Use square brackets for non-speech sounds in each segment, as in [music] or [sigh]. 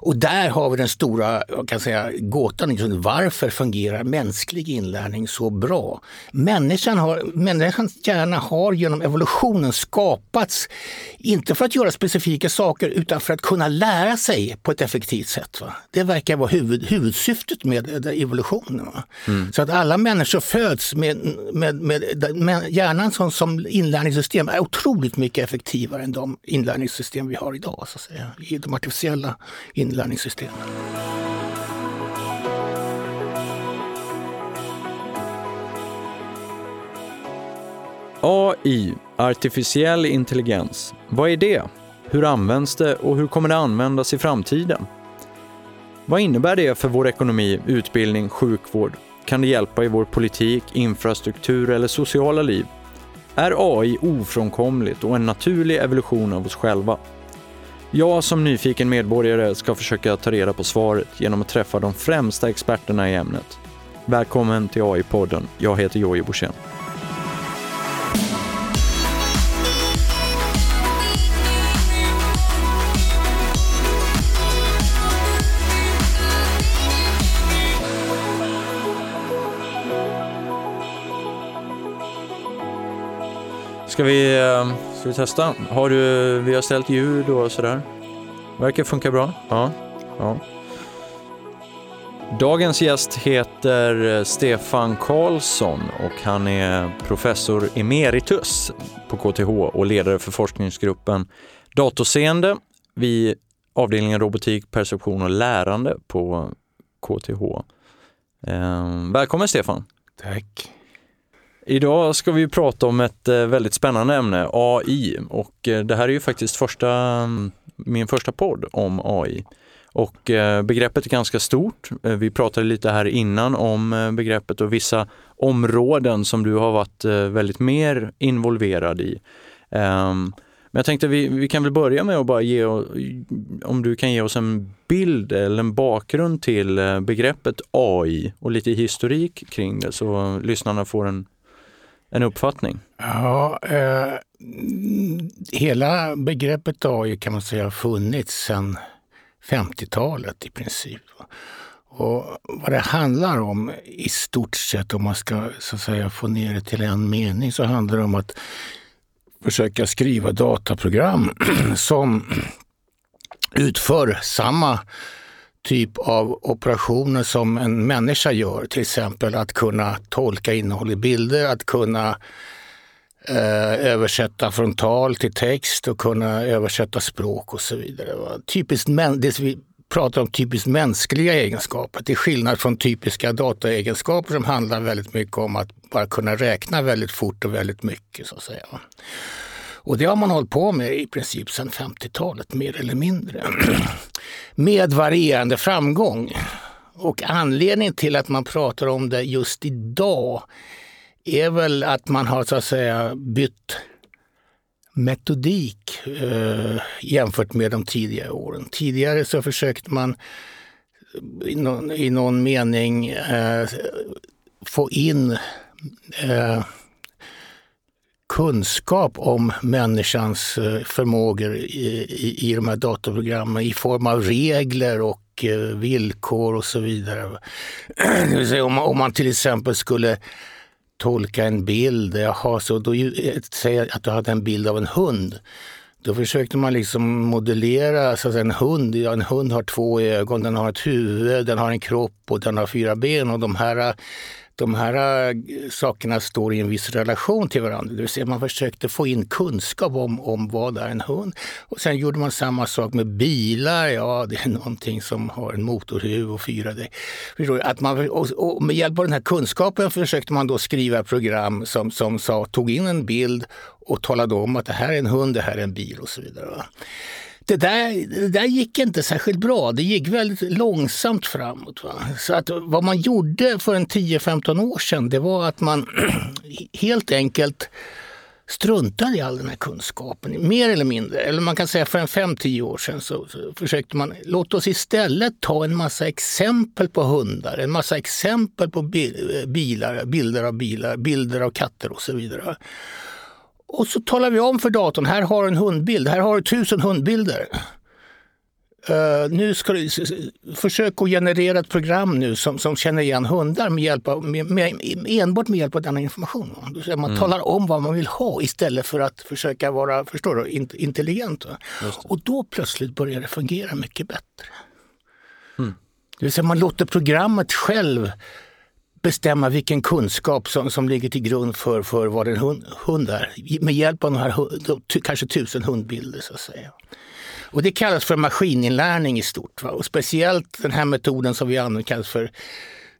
Och där har vi den stora jag kan säga, gåtan. Varför fungerar mänsklig inlärning så bra? Människan har, människans hjärna har genom evolutionen skapats, inte för att göra specifika saker, utan för att kunna lära sig på ett effektivt sätt. Va? Det verkar vara huvud, huvudsyftet med evolutionen. Mm. Så att alla människor föds med, med, med, med hjärnan som, som inlärningssystem är otroligt mycket effektivare än de inlärningssystem vi har idag, så att säga, i de artificiella inlärningssystem. AI, artificiell intelligens, vad är det? Hur används det och hur kommer det användas i framtiden? Vad innebär det för vår ekonomi, utbildning, sjukvård? Kan det hjälpa i vår politik, infrastruktur eller sociala liv? Är AI ofrånkomligt och en naturlig evolution av oss själva? Jag som nyfiken medborgare ska försöka ta reda på svaret genom att träffa de främsta experterna i ämnet. Välkommen till AI-podden. Jag heter Jojje Borssén. Ska vi, eh, ska vi testa? Har du, vi har ställt ljud och sådär. Verkar funka bra. Ja. ja. Dagens gäst heter Stefan Karlsson och han är professor emeritus på KTH och ledare för forskningsgruppen Datorseende vid avdelningen robotik, perception och lärande på KTH. Ehm, välkommen Stefan! Tack! Idag ska vi prata om ett eh, väldigt spännande ämne, AI. Och eh, det här är ju faktiskt första, mm, min första podd om AI. Och eh, begreppet är ganska stort. Vi pratade lite här innan om begreppet och vissa områden som du har varit väldigt mer involverad i. Ehm, men jag tänkte vi, vi kan väl börja med att bara ge, om du kan ge oss en bild eller en bakgrund till begreppet AI och lite historik kring det så lyssnarna får en en uppfattning? Ja, eh, hela begreppet AI kan man säga har funnits sedan 50-talet i princip. Och vad det handlar om i stort sett, om man ska så att säga, få ner det till en mening, så handlar det om att försöka skriva dataprogram [clears throat] som utför samma typ av operationer som en människa gör. Till exempel att kunna tolka innehåll i bilder, att kunna eh, översätta frontal till text och kunna översätta språk och så vidare. Typiskt, det vi pratar om typiskt mänskliga egenskaper till skillnad från typiska dataegenskaper som handlar väldigt mycket om att bara kunna räkna väldigt fort och väldigt mycket. så att säga. Och det har man hållit på med i princip sedan 50-talet, mer eller mindre. [clears throat] med varierande framgång. Och anledningen till att man pratar om det just idag är väl att man har så att säga bytt metodik eh, jämfört med de tidigare åren. Tidigare så försökte man eh, i någon, i någon mening eh, få in eh, kunskap om människans eh, förmågor i, i, i de här datorprogrammen i form av regler och eh, villkor och så vidare. [clears throat] om, man, om man till exempel skulle tolka en bild, jaha, så då, eh, säg att du hade en bild av en hund. Då försökte man liksom modellera så att en hund. Ja, en hund har två ögon, den har ett huvud, den har en kropp och den har fyra ben. Och de här de här eh, sakerna står i en viss relation till varandra. Det vill säga man försökte få in kunskap om, om vad är en hund. Och sen gjorde man samma sak med bilar. Ja, det är någonting som har en motorhuv och fyra däck. Att man, och, och med hjälp av den här kunskapen försökte man då skriva program som, som sa, tog in en bild och talade om att det här är en hund, det här är en bil och så vidare det där, det där gick inte särskilt bra. Det gick väldigt långsamt framåt. Va? Så att vad man gjorde för en 10-15 år sedan det var att man [clears throat] helt enkelt struntade i all den här kunskapen, mer eller mindre. Eller man kan säga för en 5-10 år sedan så, så, försökte man, låt oss istället ta en massa exempel på hundar, en massa exempel på eh, bilar, bilder av bilar, bilder av katter och så vidare. Och så talar vi om för datorn, här har du en hundbild, här har du tusen hundbilder. Uh, nu ska du försök att generera ett program nu som, som känner igen hundar med hjälp av, med, med, enbart med hjälp av denna information. Man mm. talar om vad man vill ha istället för att försöka vara förstår du, intelligent. Och då plötsligt börjar det fungera mycket bättre. Mm. Det vill säga man låter programmet själv bestämma vilken kunskap som, som ligger till grund för, för vad en hund, hund är. Med hjälp av de här kanske tusen hundbilder så att säga. Och det kallas för maskininlärning i stort. Va? Och speciellt den här metoden som vi använder kallas för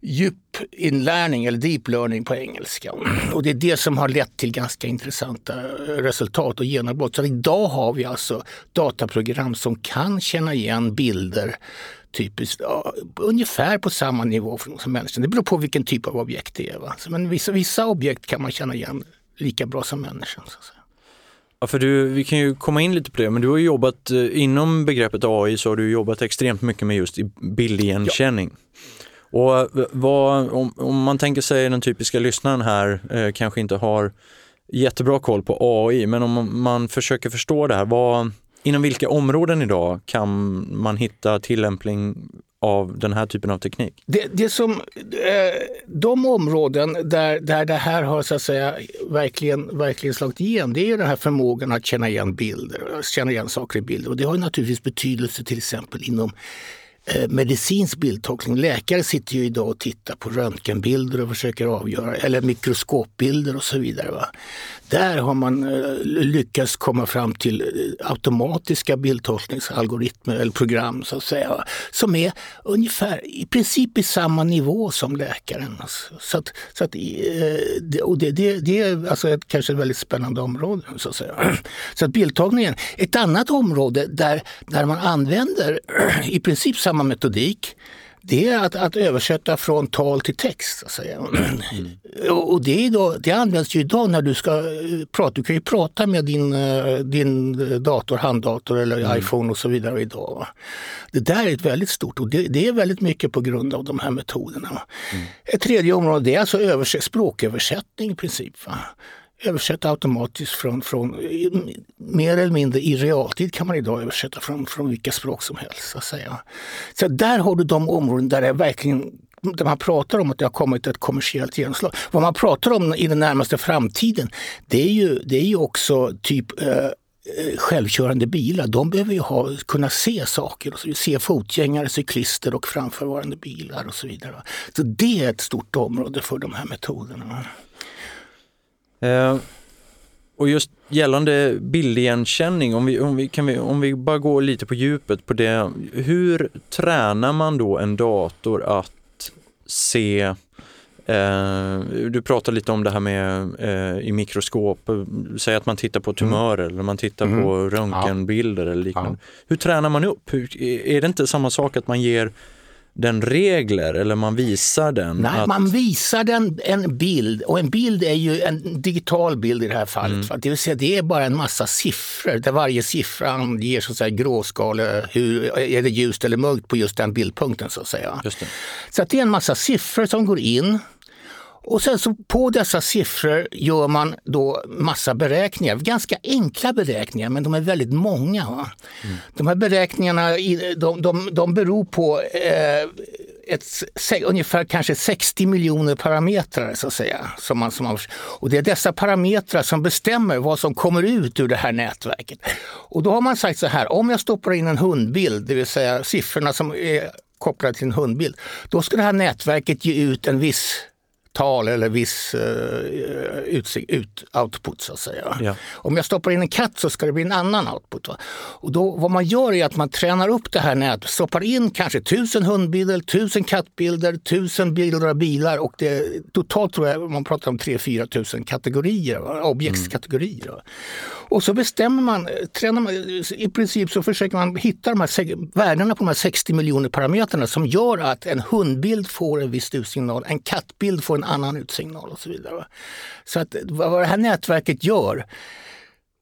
djupinlärning eller deep learning på engelska. Och det är det som har lett till ganska intressanta resultat och genombrott. Så idag har vi alltså dataprogram som kan känna igen bilder typiskt, ja, ungefär på samma nivå som människan. Det beror på vilken typ av objekt det är. Va? Men vissa, vissa objekt kan man känna igen lika bra som människan. Så att säga. Ja, för du, vi kan ju komma in lite på det, men du har jobbat eh, inom begreppet AI så har du jobbat extremt mycket med just bildigenkänning. Ja. Och vad, om, om, man tänker sig den typiska lyssnaren här eh, kanske inte har jättebra koll på AI, men om man försöker förstå det här, vad, inom vilka områden idag kan man hitta tillämpning av den här typen av teknik? Det, det som, eh, de områden där, där det här har så att säga verkligen, verkligen slagit igenom, det är den här förmågan att känna igen bilder, känna igen saker i bilder. Och det har naturligtvis betydelse till exempel inom Eh, medicinsk bildtolkning. Läkare sitter ju idag och tittar på röntgenbilder och försöker avgöra, eller mikroskopbilder och så vidare. Va? Där har man eh, lyckats komma fram till eh, automatiska bildtolkningsalgoritmer eller program så att säga, som är ungefär i princip i samma nivå som läkaren. Alltså. Så att, så att, och det, det, det är alltså ett, kanske ett väldigt spännande område. Så att säga. Så att bildtagningen, ett annat område där, där man använder [clears throat] i princip samma samma metodik. Det är att, att översätta från tal till text. Så. Mm. [clears throat] Och det, är då, det används ju idag när du ska eh, prata. Du kan ju prata med din, eh, din dator, handdator eller mm. iPhone och så vidare idag. Det där är ett väldigt stort och det, det är väldigt mycket på grund av de här metoderna. Mm. Ett tredje område är alltså språköversättning i princip. Va? Översätta automatiskt från, från mer eller mindre i realtid kan man idag översätta från, från vilka språk som helst. Så, att säga. så där har du de områden där det verkligen där man pratar om att det har kommit ett kommersiellt genomslag. Vad man pratar om i den närmaste framtiden, det är ju, det är ju också typ eh, eh självkörande bilar. De behöver ju ha, kunna se saker, och så, se fotgängare, cyklister och framförvarande bilar och så vidare. Så det är ett stort område för de här metoderna. Eh, och just gällande bildigenkänning, om vi, om, vi, kan vi, om vi bara går lite på djupet på det. Hur tränar man då en dator att se eh, du pratar lite om det här med eh, i mikroskop, säg att man tittar på tumörer mm. eller man tittar mm. på röntgenbilder ja. eller liknande. Ja. Hur tränar man upp? Hur, är det inte samma sak att man ger den regler eller man visar den? Nej, att... man visar den en bild och en bild är ju en digital bild i det här fallet. Mm. Det vill säga det är bara en massa siffror där varje siffra anger så att säga, gråskala, hur, är det ljust eller mörkt på just den bildpunkten så att säga. Så att det är en massa siffror som går in och sen så på dessa siffror gör man då massa beräkningar. Ganska enkla beräkningar, men de är väldigt många. Mm. De här beräkningarna de, de, de beror på eh, ett, ungefär kanske 60 miljoner parametrar. Så att säga, som man, som man, och det är dessa parametrar som bestämmer vad som kommer ut ur det här nätverket. Och då har man sagt så här, om jag stoppar in en hundbild, det vill säga siffrorna som är kopplade till en hundbild, då ska det här nätverket ge ut en viss tal eller viss uh, ut, output så att säga. Ja. Om jag stoppar in en katt så ska det bli en annan output. Va? Och då, vad man gör är att man tränar upp det här nätet, stoppar in kanske tusen hundbilder, tusen kattbilder, tusen bilder av bilar och det, totalt tror jag man pratar om 3-4 tusen kategorier, va? objektskategorier. Mm. Och så bestämmer man, eh, tränar man, eh, i princip så försöker man hitta de här värdena på de här 60 miljoner parametrarna som gör att en hundbild får en viss utsignal, en kattbild får en annan utsignal och så vidare. Så att vad det här nätverket gör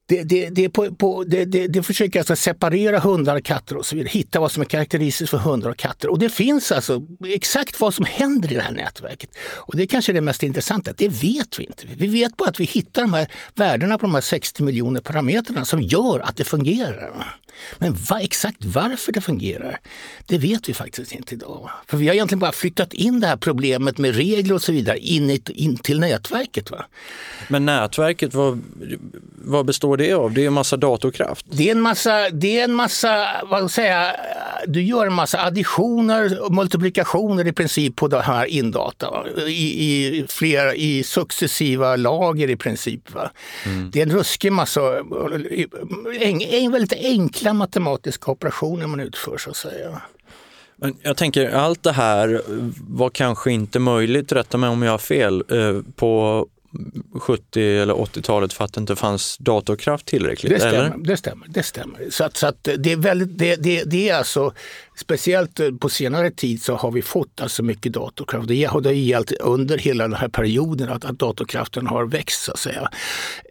det, det, det, på, på, det, det, det försöker alltså separera hundar och katter och så vidare. Hitta vad som är karaktäristiskt för hundar och katter. Och det finns alltså exakt vad som händer i det här nätverket. Och det är kanske det mest intressanta. Det vet vi inte. Vi vet bara att vi hittar de här värdena på de här 60 miljoner parametrarna som gör att det fungerar. Men va, exakt varför det fungerar, det vet vi faktiskt inte idag. För vi har egentligen bara flyttat in det här problemet med regler och så vidare in, in till nätverket. Va? Men nätverket, vad, vad består det av? Det är en massa datorkraft? Det är en massa, det är en massa vad ska säga, du gör en massa additioner och multiplikationer i princip på det här indata. I, i, flera, i successiva lager i princip. Mm. Det är en ruskig massa, en, en väldigt enkla matematiska operationer man utför så att säga. Men jag tänker, allt det här var kanske inte möjligt, rätta mig om jag har fel, eh, på 70 eller 80-talet för att det inte fanns datorkraft tillräckligt? Det stämmer. Eller? Det stämmer, det stämmer. Så, att, så att det, är väldigt, det, det, det är alltså Speciellt eh, på senare tid så har vi fått alltså mycket datorkraft. Det har gällt under hela den här perioden att, att datorkraften har växt. Så, att säga.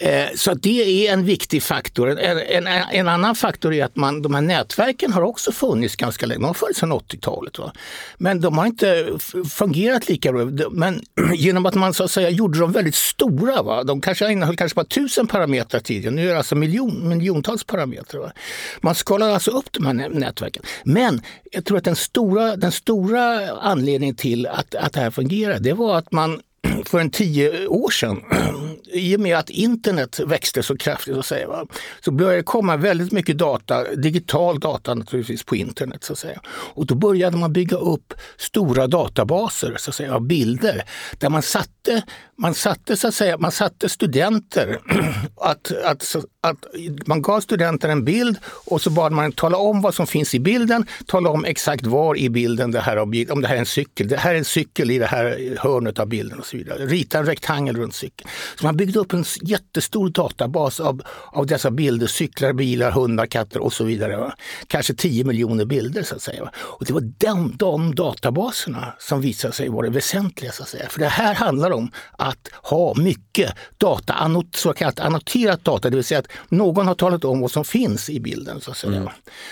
Eh, så att det är en viktig faktor. En, en, en, annan faktor är att man, de här nätverken har också funnits ganska länge. De har funnits sedan 80-talet. Va? Men de har inte fungerat lika bra. Men [clears throat] genom att man så att säga gjorde dem väldigt stora. Va? De kanske innehöll kanske bara tusen parametrar tidigare. Nu är det alltså miljon, miljontals parametrar. Va? Man skalar alltså upp de här nätverken. Men jag tror att den stora, den stora anledningen till att, att det här fungerar, det var att man [clears throat] för en tio år sedan, [clears throat] i och med att internet växte så kraftigt, så, säga, va, så började det komma väldigt mycket data, digital data naturligtvis på internet. Så att säga. Och då började man bygga upp stora databaser så att säga, av bilder där man satte, man satte, så att säga, man satte studenter [clears throat] att, att, att man gav studenter en bild och så bad man tala om vad som finns i bilden, tala om exakt var i bilden det här, om det här är en cykel, det här är en cykel i det här hörnet av bilden och så vidare. Rita en rektangel runt cykeln. Så man byggde upp en jättestor databas av, av dessa bilder, cyklar, bilar, hundar, katter och så vidare. Va? Kanske 10 miljoner bilder så att säga. Va? Och det var de, de databaserna som visade sig vara det väsentliga. Så att säga. För det här handlar om att ha mycket data, så kallat annoterat data, det vill säga att någon har talat om vad som finns i bilden. Så att säga. Mm.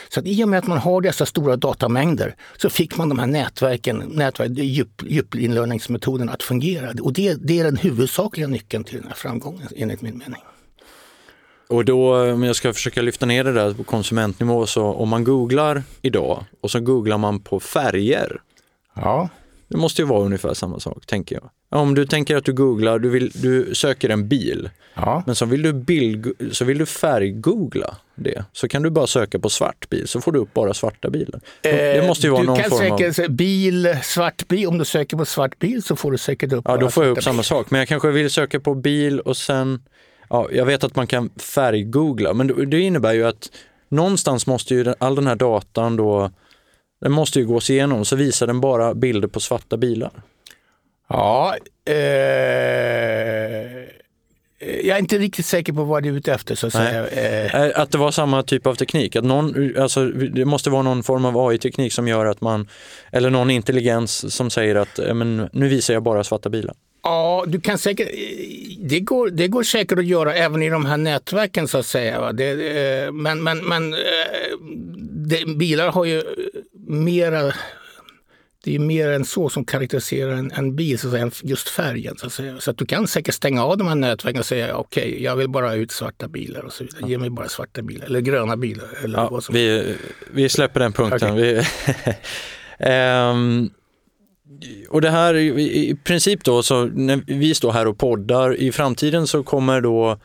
Så att i och med att man har dessa stora datamängder så fick man de här nätverken, nätverk, djup, djupinlärningsmetoderna att fungera. Och det, det är den huvudsakliga nyckeln till den här framgången enligt min mening. Och då, om jag ska försöka lyfta ner det där på konsumentnivå, så om man googlar idag och så googlar man på färger. Ja. Det måste ju vara ungefär samma sak, tänker jag. Om du tänker att du googlar, du, vill, du söker en bil, ja. men så vill du, bild, så vill du färggoogla det, så kan du bara söka på svart bil, så får du upp bara svarta bilar. det eh, måste ju vara du någon kan form av... bil, svart bil, om du söker på svart bil så får du säkert upp Ja, då får jag upp samma sak, men jag kanske vill söka på bil och sen, ja, jag vet att man kan färggoogla, men det innebär ju att någonstans måste ju all den här datan då den måste ju gås igenom, så visar den bara bilder på svarta bilar. Ja, eh, jag är inte riktigt säker på vad du är ute efter. Så att, säga. Eh. att det var samma typ av teknik, att någon, alltså, det måste vara någon form av AI-teknik som gör att man, eller någon intelligens som säger att men, nu visar jag bara svarta bilar. Ja, du kan säkert, det, går, det går säkert att göra även i de här nätverken så att säga. Det, eh, men men, men det, bilar har ju mera det är mer än så som karaktäriserar en, en bil, så att säga, just färgen. Så att, så att du kan säkert stänga av de här nätverken och säga okej, okay, jag vill bara ha ut svarta bilar och så vidare. Ge mig bara svarta bilar eller gröna bilar. Eller ja, vad som... vi, vi släpper den punkten. Okay. [laughs] Um, och det här i princip då, så när vi står här och poddar, i framtiden så kommer då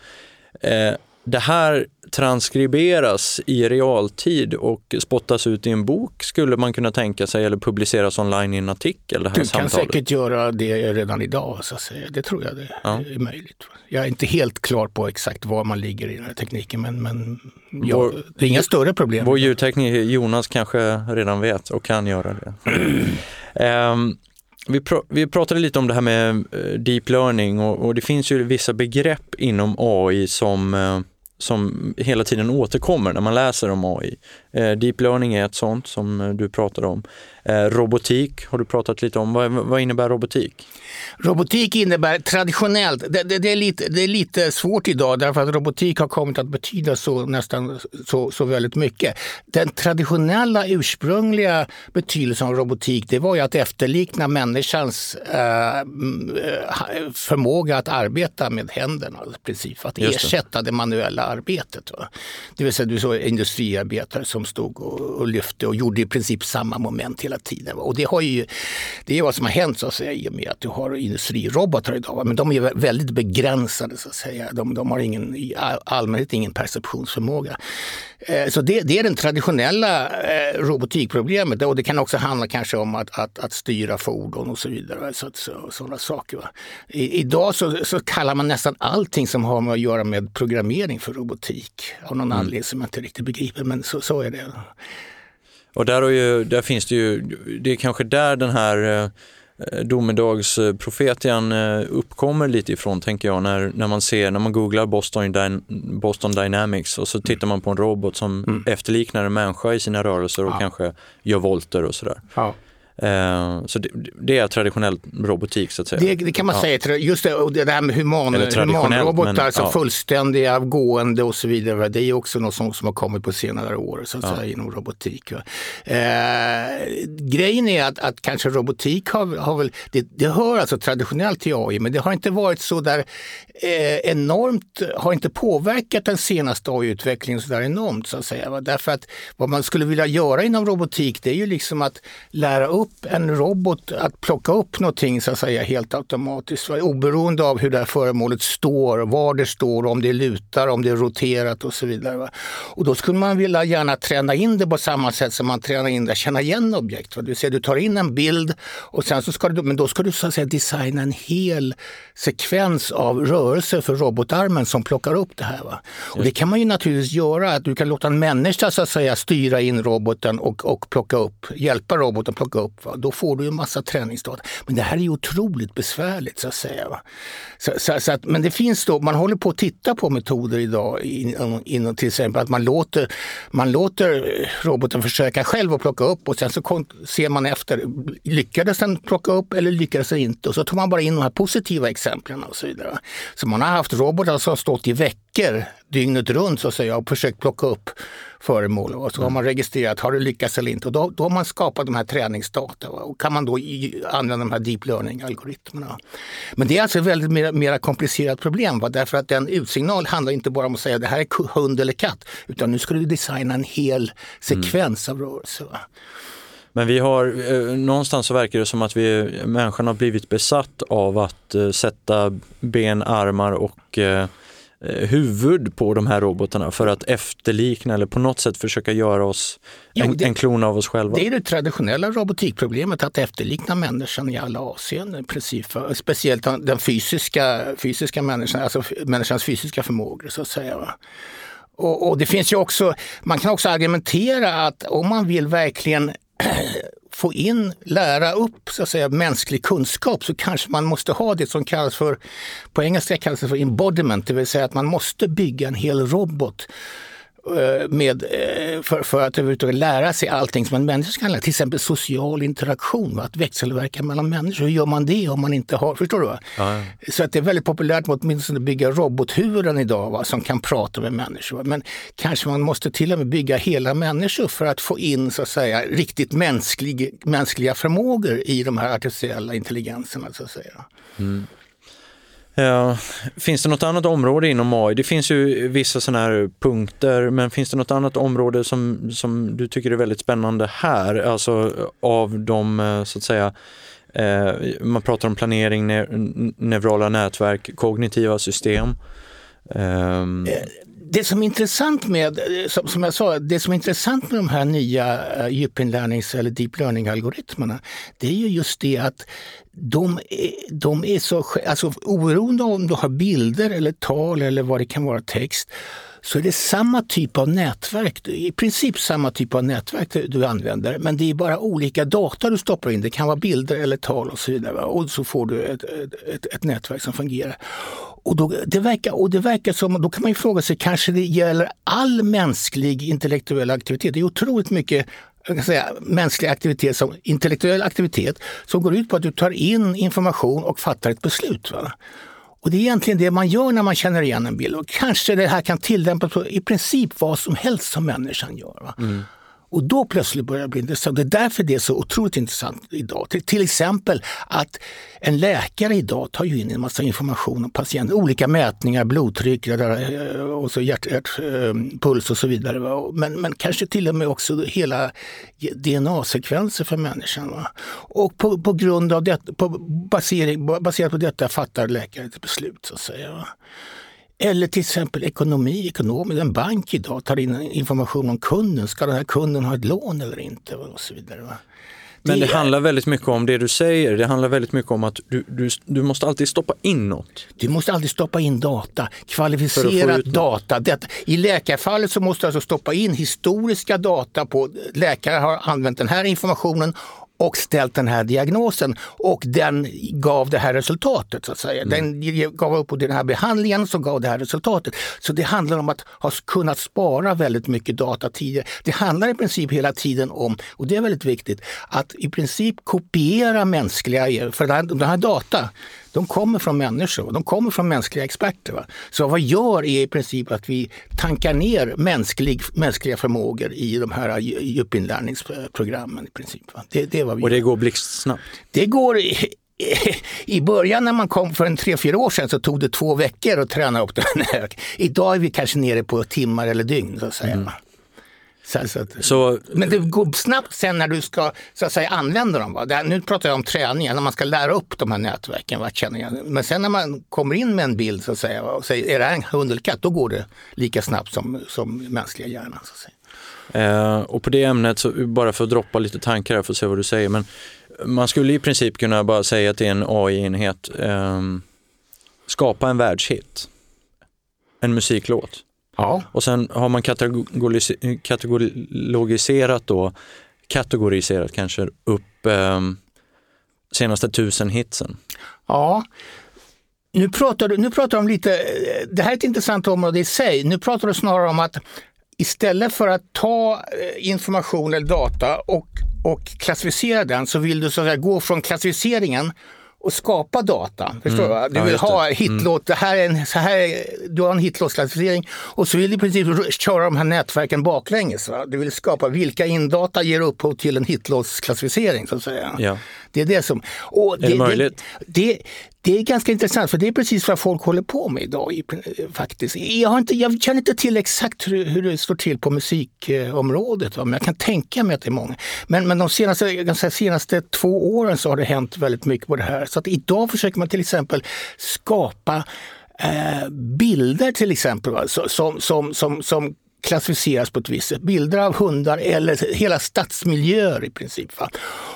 eh, det här transkriberas i realtid och spottas ut i en bok skulle man kunna tänka sig eller publiceras online i en artikel? Det här du samtalet. kan säkert göra det redan idag, så att säga. det tror jag det ja. är möjligt. Jag är inte helt klar på exakt var man ligger i den här tekniken men, men ja, vår, det är inga större problem. Vår ljudtekniker Jonas kanske redan vet och kan göra det. um, [clears throat] vi, pr vi pratade lite om det här med uh, deep learning och, och, det finns ju vissa begrepp inom AI som uh, som hela tiden återkommer när man läser om AI. Eh, deep learning är ett sånt som eh, du pratade om. Eh, robotik har du pratat lite om. Vad, vad innebär robotik? Robotik innebär traditionellt, det, det, det, är lite, det är lite svårt idag därför att robotik har kommit att betyda så nästan så, så väldigt mycket. Den traditionella ursprungliga betydelsen av robotik det var ju att efterlikna människans äh, förmåga att arbeta med händerna. I princip, att ersätta det manuella arbetet. Va? Det vill säga du såg industriarbetare som stod och, och lyfte och gjorde i princip samma moment hela tiden. Va? Och det, har ju, det är vad som har hänt så att säga, i och med att du har industrirobotar idag. Men de är väldigt begränsade så att säga. De, de har ingen, i allmänhet ingen perceptionsförmåga. Eh, så det, det, är den traditionella eh, robotikproblemet och det kan också handla kanske om att, att, att styra fordon och så vidare. Så, så, sådana saker. Va? I, idag så, så kallar man nästan allting som har med att göra med programmering för robotik. Av någon mm. anledning som jag inte riktigt begriper, men så, så är det. Och där, ju, där finns det ju, det är kanske där den här eh, domedagsprofetian eh, uppkommer lite ifrån, tänker jag, när, när man ser, när man googlar Boston, Boston Dynamics och så tittar man på en robot som mm. efterliknar en människa i sina rörelser och ja. kanske gör volter och sådär. Ja. Eh, så det, det, är traditionell robotik så att säga. Det, det kan man ja. säga. Just det, det här med human, humanrobotar, men, alltså ja. fullständiga, gående och så vidare. Det är också något som, som har kommit på senare år så att ja. säga, inom robotik. Eh, grejen är att, att kanske robotik har, har väl, det, det hör alltså traditionellt till AI, men det har inte varit så där eh, enormt, har inte påverkat den senaste AI-utvecklingen så där enormt så att säga. Därför att vad man skulle vilja göra inom robotik det är ju liksom att lära upp en robot att plocka upp någonting så att säga helt automatiskt. Oberoende av hur det här föremålet står, var det står, om det lutar, om det är roterat och så vidare. Och då skulle man vilja gärna träna in det på samma sätt som man tränar in det, känna igen objekt. Det vill säga du tar in en bild och sen så ska du, men då ska du så att säga designa en hel sekvens av rörelser för robotarmen som plockar upp det här. Va? Och det kan man ju naturligtvis göra, att du kan låta en människa så att säga styra in roboten och, och plocka upp, hjälpa roboten plocka upp. Va? Då får du en massa träningsdata. Men det här är ju otroligt besvärligt så att säga. Va? Så, så, så att, men det finns då, man håller på att titta på metoder idag inom, in, till exempel att man låter, man låter roboten försöka själv att plocka upp och sen så ser man efter, lyckades den plocka upp eller lyckades den inte? Och så tar man bara in de här positiva exemplen och så vidare. Så man har haft robotar som har stått i veckor dygnet runt så att säga och försökt plocka upp föremål. Och så har man registrerat, har det lyckats eller inte? Och då, då har man skapat de här träningsdata och kan man då använda de här deep learning-algoritmerna. Men det är alltså ett väldigt mer, mer komplicerat problem. Va? Därför att en utsignal handlar inte bara om att säga det här är hund eller katt, utan nu ska du designa en hel sekvens mm. av rörelser. Men vi har, eh, någonstans så verkar det som att vi, människan har blivit besatt av att eh, sätta ben, armar och Eh, huvud på de här robotarna för att efterlikna eller på något sätt försöka göra oss en, jo, det, en klon av oss själva? Det är det traditionella robotikproblemet, att efterlikna människan i alla avseenden. Precis speciellt den fysiska, fysiska människan, alltså människans fysiska förmågor så att säga. Och, och, det finns ju också, man kan också argumentera att om man vill verkligen [clears throat] få in, lära upp så att säga, mänsklig kunskap så kanske man måste ha det som kallas för, på engelska kallas det för embodiment, det vill säga att man måste bygga en hel robot med, eh, för, för att överhuvudtaget lära sig allting som en människa kan lära. Till exempel social interaktion, att växelverka mellan människor. Hur gör man det om man inte har... Förstår du? Va? Ja. Så att det är väldigt populärt att åtminstone bygga robothuvuden idag va, som kan prata med människor. Va? Men kanske man måste till och med bygga hela människor för att få in så att säga riktigt mänsklig, mänskliga förmågor i de här artificiella intelligenserna. Så att säga. Mm. Finns det något annat område inom AI? Det finns ju vissa sådana här punkter, men finns det något annat område som, som du tycker är väldigt spännande här? Alltså av de, eh, så att säga, eh, man pratar om planering, ne neurala nätverk, kognitiva system. Um... Det som är intressant med, eh, som, som jag sa, det som är intressant med de här nya eh, djupinlärnings eller deep learning-algoritmerna, det är ju just det att de är, de är så, alltså oberoende om du har bilder eller tal eller vad det kan vara text, så är det samma typ av nätverk, i princip samma typ av nätverk du använder, men det är bara olika data du stoppar in. Det kan vara bilder eller tal och så vidare. Och så får du ett, ett, ett nätverk som fungerar. Och, då, det verkar, och det verkar som, då kan man ju fråga sig, kanske det gäller all mänsklig intellektuell aktivitet? Det är otroligt mycket jag kan säga, mänsklig aktivitet som intellektuell aktivitet som går ut på att du tar in information och fattar ett beslut. Va? Och det är egentligen det man gör när man känner igen en bild. Och kanske det här kan tillämpas på i princip vad som helst som människan gör. Mm. Och då plötsligt börjar det bli intressant. Det är därför det är så otroligt intressant idag. Till, till exempel att en läkare idag tar ju in en massa information om patienten. Olika mätningar, blodtryck eh, och så hjärt, hjärt, eh, puls och så vidare. Men, men kanske till och med också hela DNA-sekvenser för människan. Va? Och på, på grund av det, på basering, baserat på detta fattar läkaren ett beslut. Så att säga. Va? Eller till exempel ekonomi, ekonomi. En bank idag tar in information om kunden. Ska den här kunden ha ett lån eller inte? Och så vidare. Va? Men det handlar väldigt mycket om det du säger. Det handlar väldigt mycket om att du, du, du måste alltid stoppa in något. Du måste alltid stoppa in data, kvalificerad data. Detta. I läkarfallet så måste du alltså stoppa in historiska data på läkare har använt den här informationen och ställt den här diagnosen och den gav det här resultatet. så att säga. Mm. Den gav upp på den här behandlingen som gav det här resultatet. Så det handlar om att ha kunnat spara väldigt mycket data tidigare. Det handlar i princip hela tiden om, och det är väldigt viktigt, att i princip kopiera mänskliga, för den här data de kommer från människor, de kommer från mänskliga experter. Va? Så vad gör är i princip att vi tankar ner mänsklig, mänskliga förmågor i de här djupinlärningsprogrammen. I princip, va? Det, det är vad vi Och det går blixtsnabbt? Det går i början när man kom för en tre, fyra år sedan så tog det två veckor att träna upp den här. Idag är vi kanske nere på timmar eller dygn. Så att säga. Mm. Så, så, så, men det går snabbt sen när du ska så att säga, använda dem. Va? Det, nu pratar jag om träningen, när man ska lära upp de här nätverken. Va? Men sen när man kommer in med en bild så att säga, och säger är det här en hund eller katt, då går det lika snabbt som, som mänskliga hjärnan. Så att säga. Eh, och på det ämnet, så, bara för att droppa lite tankar här för att se vad du säger, men man skulle i princip kunna bara säga att det är en AI-enhet, eh, skapa en världshit, en musiklåt. Ja. Och sen har man kategoriserat då, kategoriserat kanske upp eh, senaste tusen hitsen. Ja, nu pratar, du, nu pratar du om lite, det här är ett intressant område i sig. Nu pratar du snarare om att istället för att ta eh, information eller data och, och klassificera den så vill du så att säga, gå från klassificeringen och skapa data. Förstår mm. du? Du vill ja, ha hitlåt, mm. det här är en, så här, du har en hitlåtsklassificering och så vill du i princip köra de här nätverken baklänges. Va? Du vill skapa vilka indata ger upphov till en hitlåtsklassificering så att säga. Ja. Det är det som... Och är det, det möjligt? Det, det, det är ganska intressant för det är precis vad folk håller på med idag. faktiskt. Jag, har inte, jag känner inte till exakt hur, hur det står till på musikområdet, va? men jag kan tänka mig att det är många. Men, men de senaste, senaste två åren så har det hänt väldigt mycket på det här. Så att idag försöker man till exempel skapa eh, bilder till exempel va? Som, som, som, som klassificeras på ett visst sätt. Bilder av hundar eller hela stadsmiljöer i princip. Va?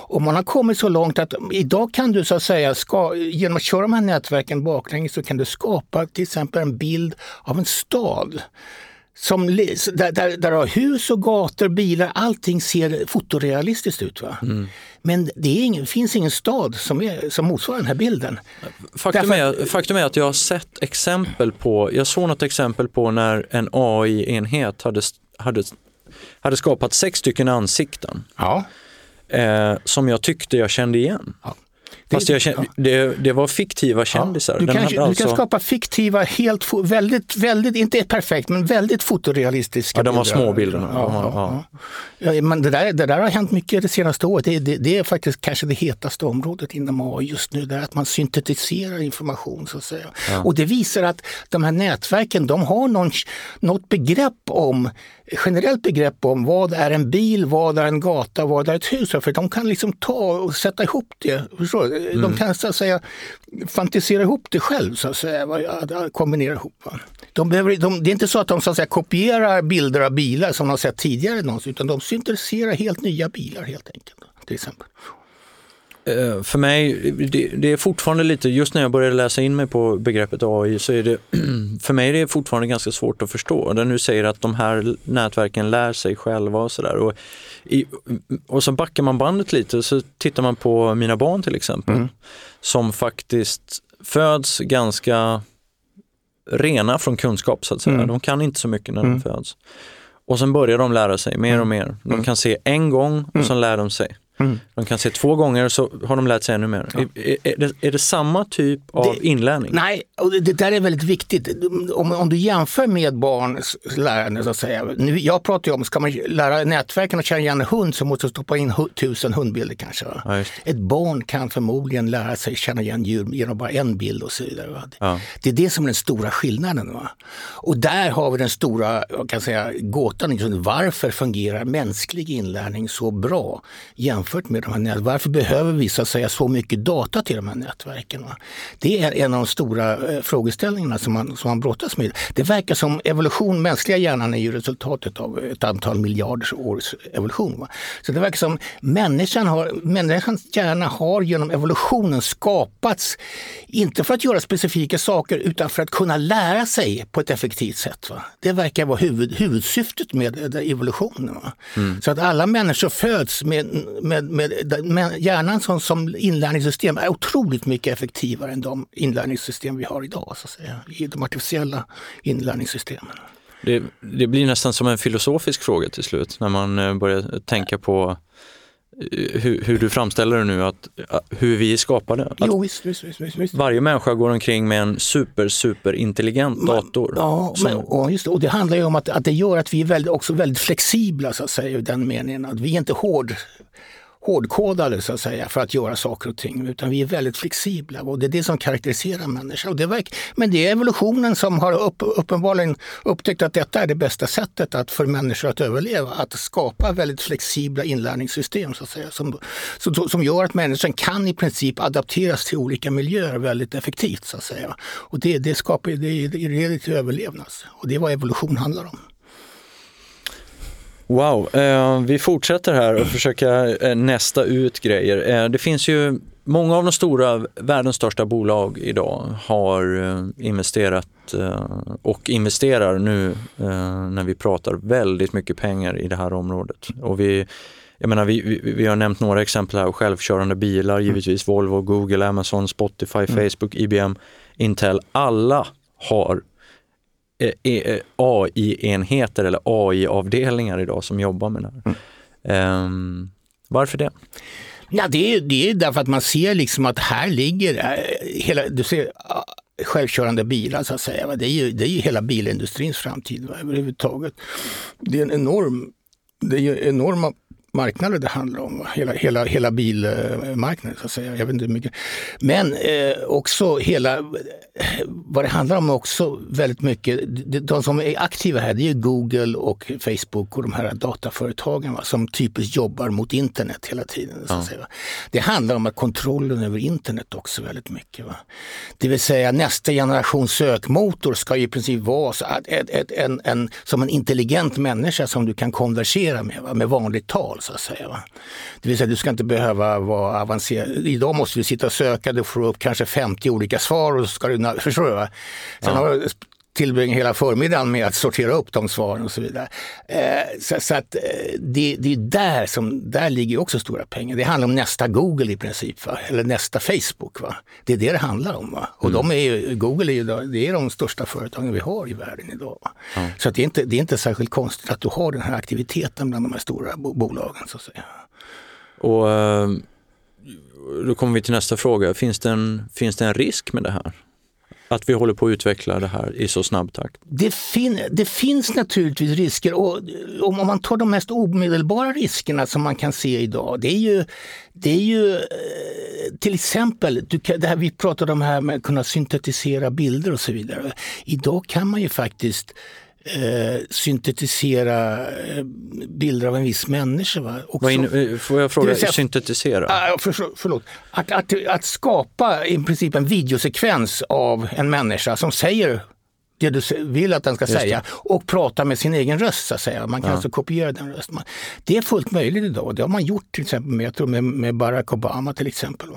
Och man har kommit så långt att idag kan du så att säga, ska, genom att köra de här nätverken baklänges så kan du skapa till exempel en bild av en stad som, där, där, där har hus och gator, bilar, allting ser fotorealistiskt ut. Va? Mm. Men det ingen, finns ingen stad som, är, som motsvarar den här bilden. Faktum, Därför, är, faktum är att jag har sett exempel på, jag såg något exempel på när en AI-enhet hade, hade, hade skapat sex stycken ansikten. Ja. Eh, som jag tyckte jag kände igen. Ja. Fast jag kände, det, det var fiktiva kändisar. Ja, du, kan, alltså... du kan skapa fiktiva, helt, väldigt, väldigt, inte perfekt, men väldigt fotorealistiska Ja, de var små bilderna. Ja, ja, men det, där, det där har hänt mycket det senaste året. Det, det, det, är faktiskt kanske det hetaste området inom AI just nu, det är att man syntetiserar information. så att säga. Och det visar att de här nätverken, de har någon, något begrepp om generellt begrepp om vad är en bil, vad är en gata, vad är ett hus. För de kan liksom ta och sätta ihop det. Förstår du? Mm. De kan så att säga fantisera ihop det själv, så att säga, kombinera ihop. Va? De behöver, de, det är inte så att de så att säga, kopierar bilder av bilar som de har sett tidigare, någonsin, utan de syntetiserar helt nya bilar helt enkelt. Till exempel. Eh, för mig, det, det, är fortfarande lite, just när jag började läsa in mig på begreppet AI så är det, [clears throat] för mig är det fortfarande ganska svårt att förstå. Där nu säger att de här nätverken lär sig själva och sådär. Och, och så backar man bandet lite så tittar man på mina barn till exempel. Mm. Som faktiskt föds ganska rena från kunskap så att säga. Mm. De kan inte så mycket när mm. de föds. Och sen börjar de lära sig mer och mm. mer. De mm. kan se en gång och mm. sen lär de sig. Mm. De kan se två gånger så har de lärt sig ännu mer. Ja. Är, är, det, är, det, samma typ av det, inlärning? Nej, och det, det, där är väldigt viktigt. Om, om du jämför med barns lärande, så att säga. Nu, jag pratar ju om, ska man lära nätverken att känna igen en hund så måste du stoppa in tusen hundbilder kanske. Ja, Ett barn kan förmodligen lära sig känna igen djur genom bara en bild och så vidare. Ja. Det är det som är den stora skillnaden. Va? Och där har vi den stora kan säga, gåtan. Liksom, varför fungerar mänsklig inlärning så bra jämfört med de här nätverken. Varför behöver vi så, säga, så mycket data till de här nätverken? Det är en av de stora eh, frågeställningarna som man, som man brottas med. Det verkar som evolution, mänskliga hjärnan är ju resultatet av ett antal miljarders års evolution. Va? Så det verkar som människan har, människans hjärna har genom evolutionen skapats, inte för att göra specifika saker utan för att kunna lära sig på ett effektivt sätt. Va? Det verkar vara huvud, huvudsyftet med evolutionen. Mm. Så att alla människor föds med, med med, med hjärnan som, som inlärningssystem är otroligt mycket effektivare än de inlärningssystem vi har idag, så att säga, i de artificiella inlärningssystemen. Det, det blir nästan som en filosofisk fråga till slut när man eh, börjar tänka på eh, hur, hur, du framställer det nu, att, hur vi är skapade. Jo, visst, visst, visst, visst, Varje människa går omkring med en super, super intelligent dator. Ja, som... men, och, just det, och det handlar ju om att, att det gör att vi är väldigt, också väldigt flexibla så att säga, i den meningen att vi är inte hård hårdkodade så att säga för att göra saker och ting. Utan vi är väldigt flexibla och det är det som karaktäriserar människan. Och det verk, men det är evolutionen som har upp, uppenbarligen upptäckt att detta är det bästa sättet att för människor att överleva. Att skapa väldigt flexibla inlärningssystem så att säga, som, som, som gör att människan kan i princip adapteras till olika miljöer väldigt effektivt. så att säga. Och det, det, skapar, det, det leder till överlevnad. Och det är vad evolution handlar om. Wow, eh, vi fortsätter här och försöka eh, nästa ut grejer. Eh, det finns ju många av de stora, världens största bolag idag har investerat och investerar nu när vi pratar väldigt mycket pengar i det här området. Och vi, jag menar, vi, vi, har nämnt några exempel här, självkörande bilar, givetvis Volvo, Google, Amazon, Spotify, mm. Facebook, IBM, Intel. Alla har AI-enheter eller AI-avdelningar idag som jobbar med det här. Mm. Um, varför det? Ja, det, är, det är därför att man ser liksom att här ligger eh, hela, du ser, självkörande bilar så att säga. Det är ju, det är ju hela bilindustrins framtid va, överhuvudtaget. Det är en enorm, det är enorma marknader det handlar om. Hela, hela, hela bilmarknaden så att säga. Jag vet inte mycket. Men eh, också hela, vad det handlar om också väldigt mycket, de som är aktiva här det är Google och Facebook och de här dataföretagen va, som typiskt jobbar mot internet hela tiden. Så att säga. Det handlar om att kontrollen över internet också väldigt mycket. Va. Det vill säga nästa generation sökmotor ska i princip vara så att ett, en, en, som en intelligent människa som du kan konversera med, va, med vanligt tal så att säga. Va? Det vill säga du ska inte behöva vara avancerad. Idag måste du sitta och söka, du får upp kanske 50 olika svar och så ska du, förstår du? Va? Sen ja. har tillbringa hela förmiddagen med att sortera upp de svaren och så vidare. Eh, så, så, att eh, det, det är där som, där ligger också stora pengar. Det handlar om nästa Google i princip, va? eller nästa Facebook. Va? Det är det det handlar om. Va? Och mm. de är ju, Google är ju det är de största företagen vi har i världen idag. Mm. Så att det, är inte, det är inte särskilt konstigt att du har den här aktiviteten bland de här stora bo bolagen. Så att säga. Och eh, då kommer vi till nästa fråga. Finns det en, finns det en risk med det här? Att vi håller på att utveckla det här i så snabb takt? Det, fin det finns naturligtvis risker och om man tar de mest omedelbara riskerna som man kan se idag, det är ju, det är ju eh, till exempel, du det här vi pratade om här med att kunna syntetisera bilder och så vidare. Idag kan man ju faktiskt eh, syntetisera eh, bilder av en viss människa. Va? Också, in, eh, får jag fråga, säga, syntetisera? Äh, för, förlåt. Att, att, att skapa i princip en videosekvens av en människa som säger det du vill att den ska säga och prata med sin egen röst. Så att säga. Man kan ja. alltså kopiera den rösten. Det är fullt möjligt idag. Det har man gjort till exempel med, med, med Barack Obama till exempel.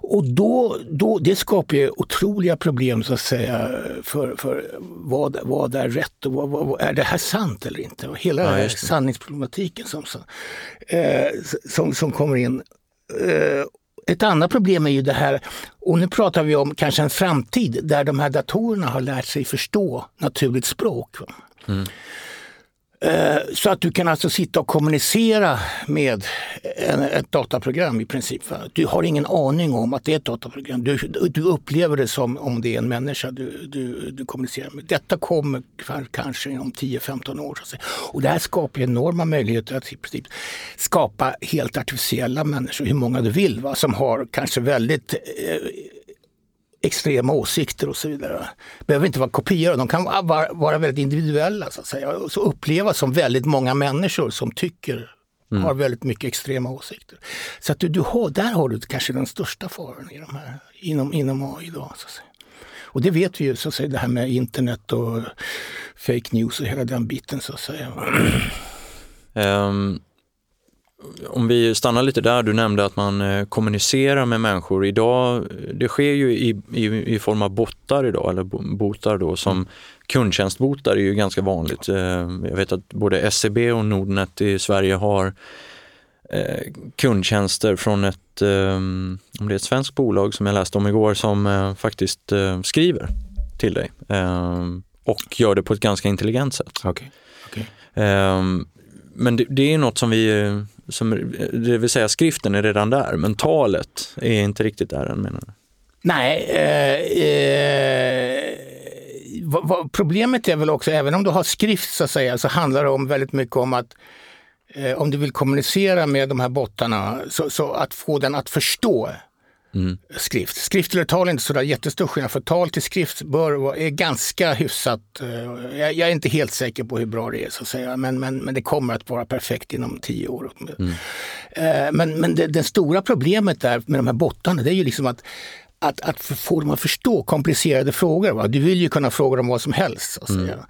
Och då, då, det skapar ju otroliga problem så att säga för, för vad, vad är rätt och vad, vad, är det här sant eller inte? Hela ja, sanningsproblematiken som, som, eh, som, som kommer in. Ett annat problem är ju det här, och nu pratar vi om kanske en framtid där de här datorerna har lärt sig förstå naturligt språk. Mm. Eh, så att du kan alltså sitta och kommunicera med ett dataprogram i princip. Du har ingen aning om att det är ett dataprogram. Du, du upplever det som om det är en människa du, du, du kommunicerar med. Detta kommer kanske om 10-15 år. Och det här skapar enorma möjligheter att i princip skapa helt artificiella människor, hur många du vill, va? som har kanske väldigt eh, extrema åsikter och så vidare. behöver inte vara kopior, de kan vara, vara väldigt individuella så att säga. Och så upplevas som väldigt många människor som tycker mm. har väldigt mycket extrema åsikter. Så att du, du har, där har du kanske den största faran i de här, inom, inom AI idag. Så att säga. Och det vet vi ju, så att säga, det här med internet och fake news och hela den biten så att säga. Um, om vi stannar lite där, du nämnde att man eh, kommunicerar med människor. Idag, det sker ju i, i, i form av bottar idag, eller botar då, som mm. kundtjänstbotar är ju ganska vanligt. Eh, jag vet att både SEB och Nordnet i Sverige har eh, kundtjänster från ett, om det är ett svenskt bolag som jag läste om igår, som faktiskt skriver till dig och gör det på ett ganska intelligent sätt. Okay. Okay. Men det, det är något som vi som, det vill säga skriften är redan där, men talet är inte riktigt där än menar du? Nej, eh, eh, vad, vad, problemet är väl också, även om du har skrift så att säga, så handlar det om väldigt mycket om att eh, om du vill kommunicera med de här bottarna, så, så att få den att förstå Mm. skrift. Skrift eller tal är inte sådär jättestor skillnad, för tal till skrift bör vara, är ganska hyfsat. Eh, jag, jag, är inte helt säker på hur bra det är, så att säga, men, men, men det kommer att vara perfekt inom tio år. Mm. Eh, men men det, det stora problemet där med de här bottarna, det är ju liksom att att, att få dem att förstå komplicerade frågor. Va? Du vill ju kunna fråga dem vad som helst. Så att säga. Mm.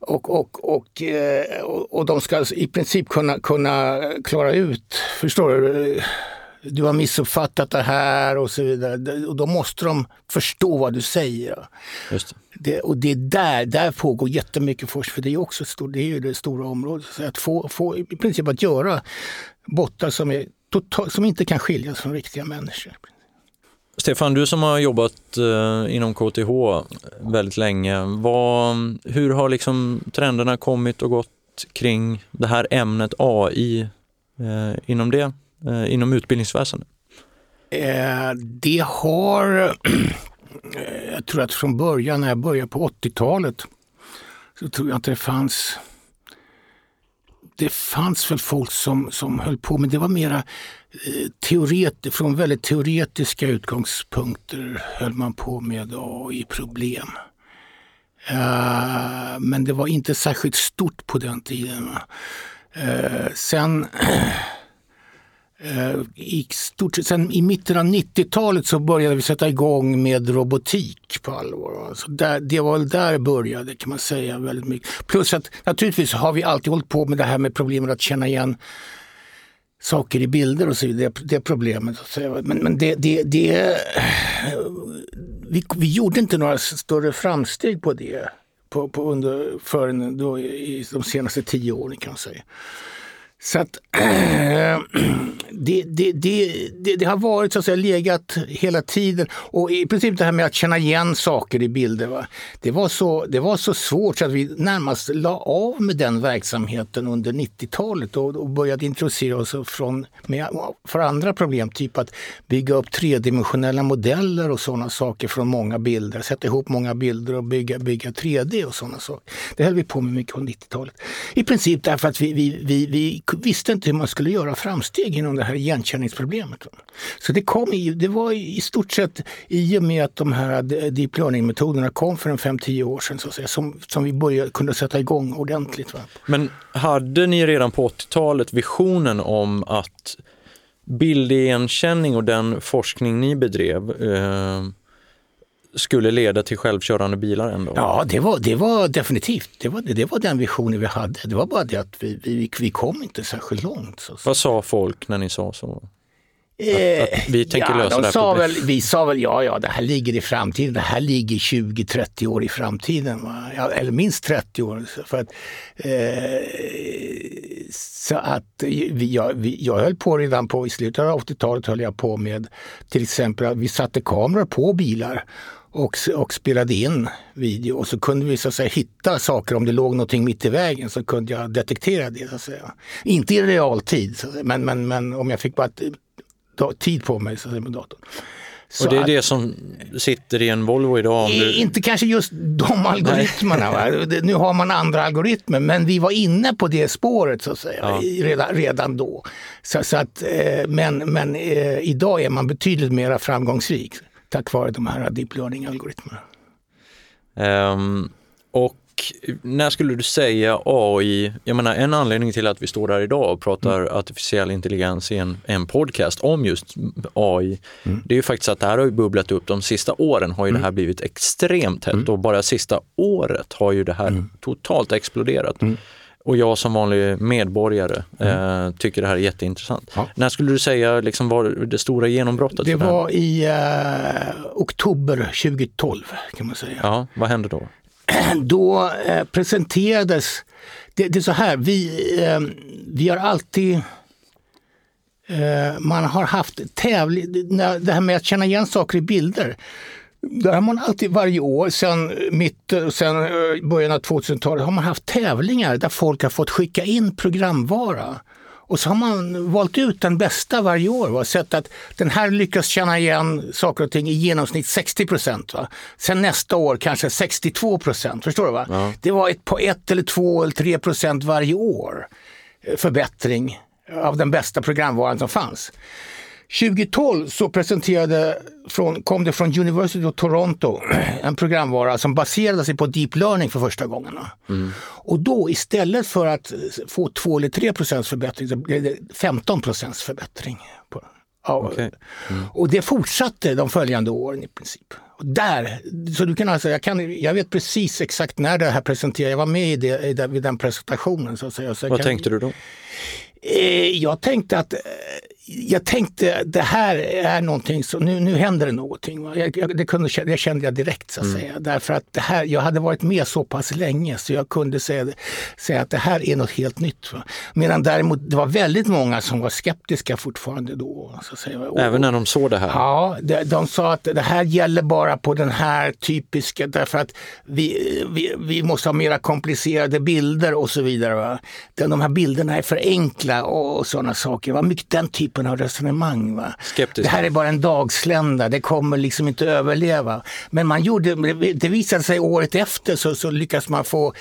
Och, och, och, eh, och, och de ska i princip kunna, kunna klara ut, förstår du? Du har missuppfattat det här och så vidare. Och då måste de förstå vad du säger. Just det. Det, och det är där, där pågår jättemycket forskning, för det är också stor, det, är ju det stora området. Så att få, få i princip att göra bottar som, är total, som inte kan skiljas från riktiga människor. Stefan, du som har jobbat eh, inom KTH väldigt länge, vad, hur har liksom trenderna kommit och gått kring det här ämnet AI eh, inom det Eh, inom utbildningsväsendet? Eh, det har, [clears throat] jag tror att från början när jag började på 80-talet så tror jag inte det fanns det fanns väl folk som, som höll på, men det var mera eh, teoret, från väldigt teoretiska utgångspunkter höll man på med AI-problem. Uh, eh, men det var inte särskilt stort på den tiden. Uh, sen [clears throat] Eh, I, stort, sen I mitten av 90-talet så började vi sätta igång med robotik på allvar. Alltså där, det var väl där det började kan man säga väldigt mycket. Plus att naturligtvis har vi alltid hållit på med det här med problemet att känna igen saker i bilder och så vidare. Det, det problemet. Men, men det, det, det, vi, vi gjorde inte några större framsteg på det på, på under, förrän då, i de senaste tio åren kan man säga. Så att äh, det, det, det, det, har varit så att säga legat hela tiden och i princip det här med att känna igen saker i bilder. Va? Det, var så, det var så svårt så att vi närmast la av med den verksamheten under 90-talet och, och började introducera oss från, med, för andra problem, typ att bygga upp tredimensionella modeller och sådana saker från många bilder, sätta ihop många bilder och bygga, bygga 3D och sådana saker. Det höll vi på med mycket på 90-talet. I princip därför att vi, vi, vi, vi visste inte hur man skulle göra framsteg inom det här igenkänningsproblemet. Så det, kom i, det var i stort sett i och med att de här deep learning-metoderna kom för en 5-10 år sedan så att säga, som, som vi började, kunde sätta igång ordentligt. Va? Men hade ni redan på 80-talet visionen om att bildigenkänning och den forskning ni bedrev eh, skulle leda till självkörande bilar ändå? Ja, det var, det var definitivt. Det var, det var den visionen vi hade. Det var bara det att vi, vi, vi kom inte särskilt långt. Så. Vad sa folk när ni sa så? Att, att vi tänker ja, lösa de det här sa väl, Vi sa väl ja, ja, det här ligger i framtiden. Det här ligger 20-30 år i framtiden. Va? Eller minst 30 år. För att, eh, så att vi, jag, vi, jag höll på redan på, i slutet av 80-talet höll jag på med till exempel att vi satte kameror på bilar och, och spelade in video och så kunde vi så att säga, hitta saker. Om det låg någonting mitt i vägen så kunde jag detektera det. Så att säga. Inte i realtid, men, men, men om jag fick bara tid på mig så att säga, med datorn. Så Och det är att- det som sitter i en Volvo idag? Om du... Inte kanske just de algoritmerna. Va? Nu har man andra algoritmer, men vi var inne på det spåret så att säga, Ja. redan, redan då. Så, så att, eh, men men eh, idag är man betydligt mer framgångsrik tack vare de här deep learning-algoritmerna. Ehm, och när skulle du säga AI, jag menar en anledning till att vi står där idag och pratar Mm. artificiell intelligens i en, en podcast om just AI, Mm. det är ju faktiskt att det här har ju bubblat upp de sista åren har ju det här blivit extremt hett Mm. och bara sista året har ju det här totalt exploderat. Mm. Och jag som vanlig medborgare eh, tycker det här är jätteintressant. Ja. När skulle du säga liksom var det stora genombrottet? Det var i eh, oktober 2012 kan man säga. Ja, vad hände då? [clears throat] då eh, presenterades, det, det är så här, vi, eh, vi har alltid eh, man har haft tävling, det här med att känna igen saker i bilder. Där har man alltid varje år, sen, mitt, sen eh, början av 2000-talet, har man haft tävlingar där folk har fått skicka in programvara. Och så har man valt ut den bästa varje år och sett att den här lyckas känna igen saker och ting i genomsnitt 60 procent. Sen nästa år kanske 62 procent. Förstår du? va? Ja. Det var ett, på ett eller två eller tre procent varje år eh, förbättring av den bästa programvaran som fanns. 2012 så presenterade från, kom det från University of Toronto en programvara som baserade sig på deep learning för första gången. Och då istället för att få 2 eller 3 procents förbättring så blev det 15 procents förbättring. På, ja, Okej. Och det fortsatte de följande åren i princip. Och där, så du kan alltså, jag, kan, jag vet precis exakt när det här presenterades. Jag var med i det, i det, vid den presentationen. Så att säga. Så Vad kan, tänkte du då? Eh, jag tänkte att eh, jag tänkte det här är någonting som, nu, nu händer det någonting. Jag, jag, det, kunde, det kände jag direkt så att säga. Därför att det här, jag hade varit med så pass länge så jag kunde säga, säga att det här är något helt nytt. Va. Medan däremot det var väldigt många som var skeptiska fortfarande då. Så att säga. Och- Även när de såg det här? Ja, de, de sa att det här gäller bara på den här typiska, därför att vi, vi, vi måste ha mera komplicerade bilder och så vidare. Va? De här bilderna är för enkla och, och sådana saker. Var mycket den typen av resonemang. Va? Skeptisk. Det här är bara en dagslända, det kommer liksom inte överleva. Men man gjorde, det visade sig året efter så, så lyckas man få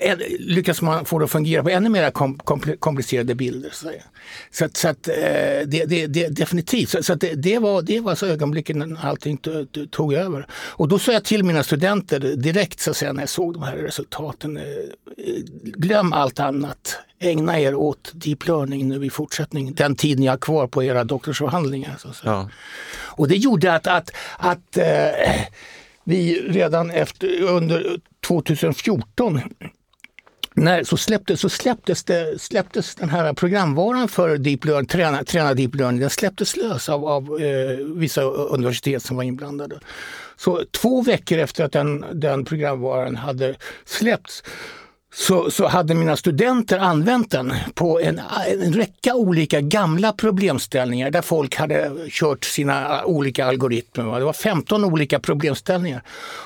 eh, lyckas man få det att fungera på ännu mer kom, kompl- komplicerade bilder. Så, att så, att, eh, det, det, det, definitivt, så, så att det, det, var, det var så ögonblicken när allting to- to- tog över. Och då sa jag till mina studenter direkt så att säga, när jag såg de här resultaten, eh, glöm allt annat. Ägna er åt deep learning nu i fortsättningen, den tid ni har kvar på era doktorsavhandlingar. Så säga. Ja. Och det gjorde att, att, att eh, vi redan efter, under 2014 när, så, släpptes, så släpptes, det, släpptes den här programvaran för deep learning, träna, träna deep learning, den släpptes lös av, av eh, vissa universitet som var inblandade. Så två veckor efter att den, den programvaran hade släppts så, så hade mina studenter använt den på en, en räcka olika gamla problemställningar där folk hade kört sina olika algoritmer. Det var 15 olika problemställningar.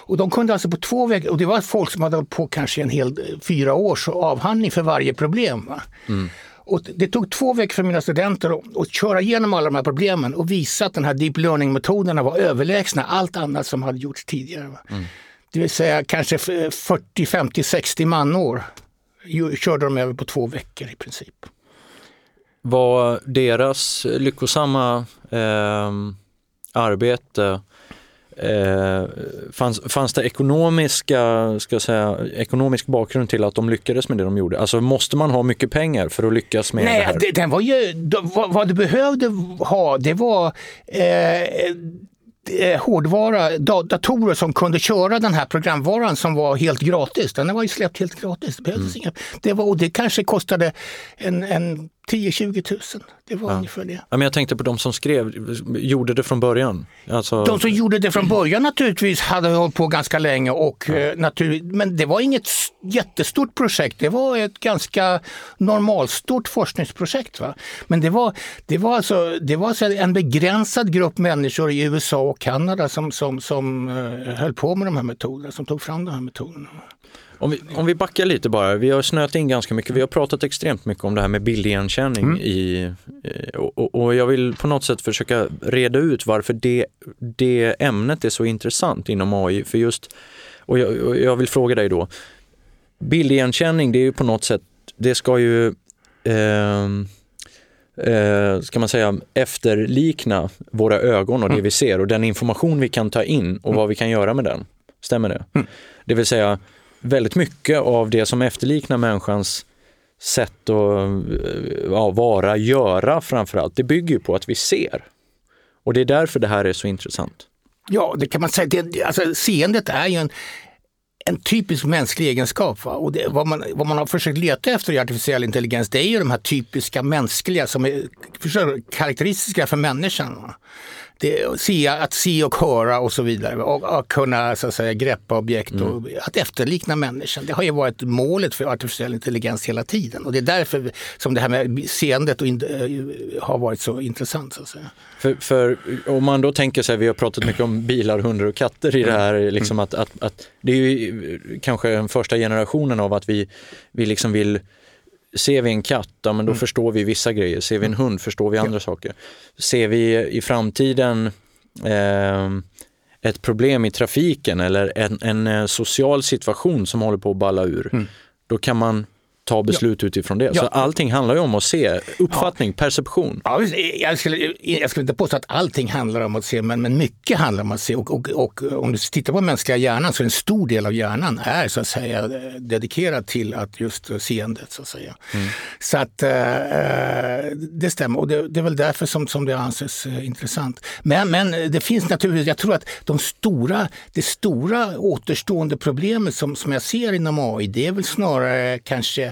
Och de kunde alltså på två veckor, och det var folk som hade hållit på kanske en hel fyra års avhandling för varje problem. Va? Och det tog två veckor för mina studenter att, att köra igenom alla de här problemen och visa att den här deep learning-metoderna var överlägsna allt annat som hade gjorts tidigare. Va? Det vill säga kanske 40, 50, 60 manår körde de över på två veckor i princip. Var deras lyckosamma ehm, arbete Eh, fanns, fanns det ekonomiska, ska jag säga, ekonomisk bakgrund till att de lyckades med det de gjorde? Alltså måste man ha mycket pengar för att lyckas med det Nej, här? det, den var ju, de- vad, vad du behövde ha det var eh, eh, hårdvara, datorer som kunde köra den här programvaran som var helt gratis. Den var ju släppt helt gratis. Det, mm. inga, det, var, och det kanske kostade en, en 10-20 000. Det var ja. ungefär det. Ja, men jag tänkte på de som skrev, gjorde det från början? Alltså... De som gjorde det från början naturligtvis hade hållit på ganska länge och ja. Eh, natur... men det var inget jättestort projekt. Det var ett ganska normalstort forskningsprojekt. Va? Men det var, det var alltså, det var alltså en begränsad grupp människor i USA och Kanada som, som, som uh, höll på med de här metoderna, som tog fram de här metoderna. Om vi, om vi backar lite bara, vi har snöat in ganska mycket, vi har pratat extremt mycket om det här med bildigenkänning mm. i, och, och, jag vill på något sätt försöka reda ut varför det, det ämnet är så intressant inom AI. För just, och jag, och jag vill fråga dig då, bildigenkänning det är ju på något sätt, det ska ju eh, eh, ska man säga, efterlikna våra ögon och det mm. vi ser och den information vi kan ta in och mm. vad vi kan göra med den. Stämmer det? Mm. Det vill säga, väldigt mycket av det som efterliknar människans sätt att eh, ja, vara, göra framförallt, det bygger på att vi ser. Och det är därför det här är så intressant. Ja, det kan man säga. Det, alltså, seendet är ju en, en typisk mänsklig egenskap. Va? Och det, vad, man, vad man har försökt leta efter i artificiell intelligens det är ju de här typiska mänskliga som är karaktäristiska för människan. Va? Det, se, att se och höra och så vidare och, och kunna så att säga, greppa objekt och mm. att efterlikna människan. Det har ju varit målet för artificiell intelligens hela tiden och det är därför som det här med seendet och in, eh, har varit så intressant. Så att säga. För, för om man då tänker sig, vi har pratat mycket om bilar, hundar och katter i det här, mm. liksom att, att, att det är ju kanske den första generationen av att vi, vi liksom vill Ser vi en katt, ja, men då mm. förstår vi vissa grejer. Ser vi en mm. hund förstår vi andra ja. saker. Ser vi i framtiden eh, ett problem i trafiken eller en, en, eh, social situation som håller på att balla ur, mm. då kan man ta beslut ja. utifrån det. Ja. Så allting handlar ju om att se, uppfattning, ja. perception. Ja, jag, skulle, jag skulle inte påstå att allting handlar om att se, men, men mycket handlar om att se. Och, och, och om du tittar på mänskliga hjärnan så är en stor del av hjärnan är så att säga dedikerad till att just seendet. Så att säga. Mm. Så att äh, det stämmer och det, det, är väl därför som, som det anses äh, intressant. Men, men det finns naturligtvis, jag tror att de stora, det stora återstående problemet som, som jag ser inom AI, det är väl snarare kanske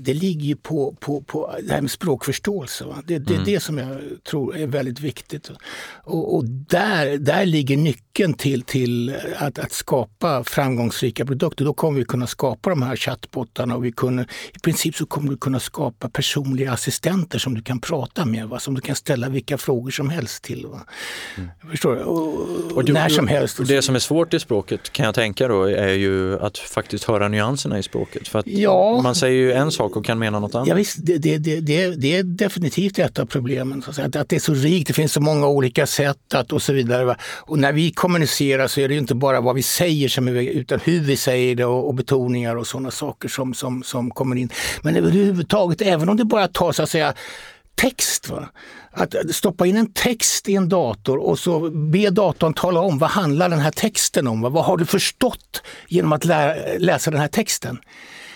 det ligger ju på, på, på det här med språkförståelse. Va? Det, det är mm. det som jag tror är väldigt viktigt. Och, och, där, där ligger nyckeln till, till att, att skapa framgångsrika produkter. Då kommer vi kunna skapa de här chattbottarna och vi kunna, i princip så kommer du kunna skapa personliga assistenter som du kan prata med, va? som du kan ställa vilka frågor som helst till. Va? Mm. Förstår du? Och, och du, när som helst. Och det som är svårt i språket kan jag tänka då är ju att faktiskt höra nyanserna i språket. För ja. Man säger ju en sak och kan mena något annat. Ja, visst, det, det, det, det är definitivt ett av problemen. Så att, att det är så rikt, det finns så många olika sätt att, och så vidare. Och när vi kommunicerar så är det inte bara vad vi säger som är, utan hur vi säger det och, och betoningar och sådana saker som, som, som kommer in. Men överhuvudtaget, även om det bara tar så att säga text. Va? Att stoppa in en text i en dator och så be datorn tala om vad handlar den här texten om? Vad har du förstått genom att lära, läsa den här texten?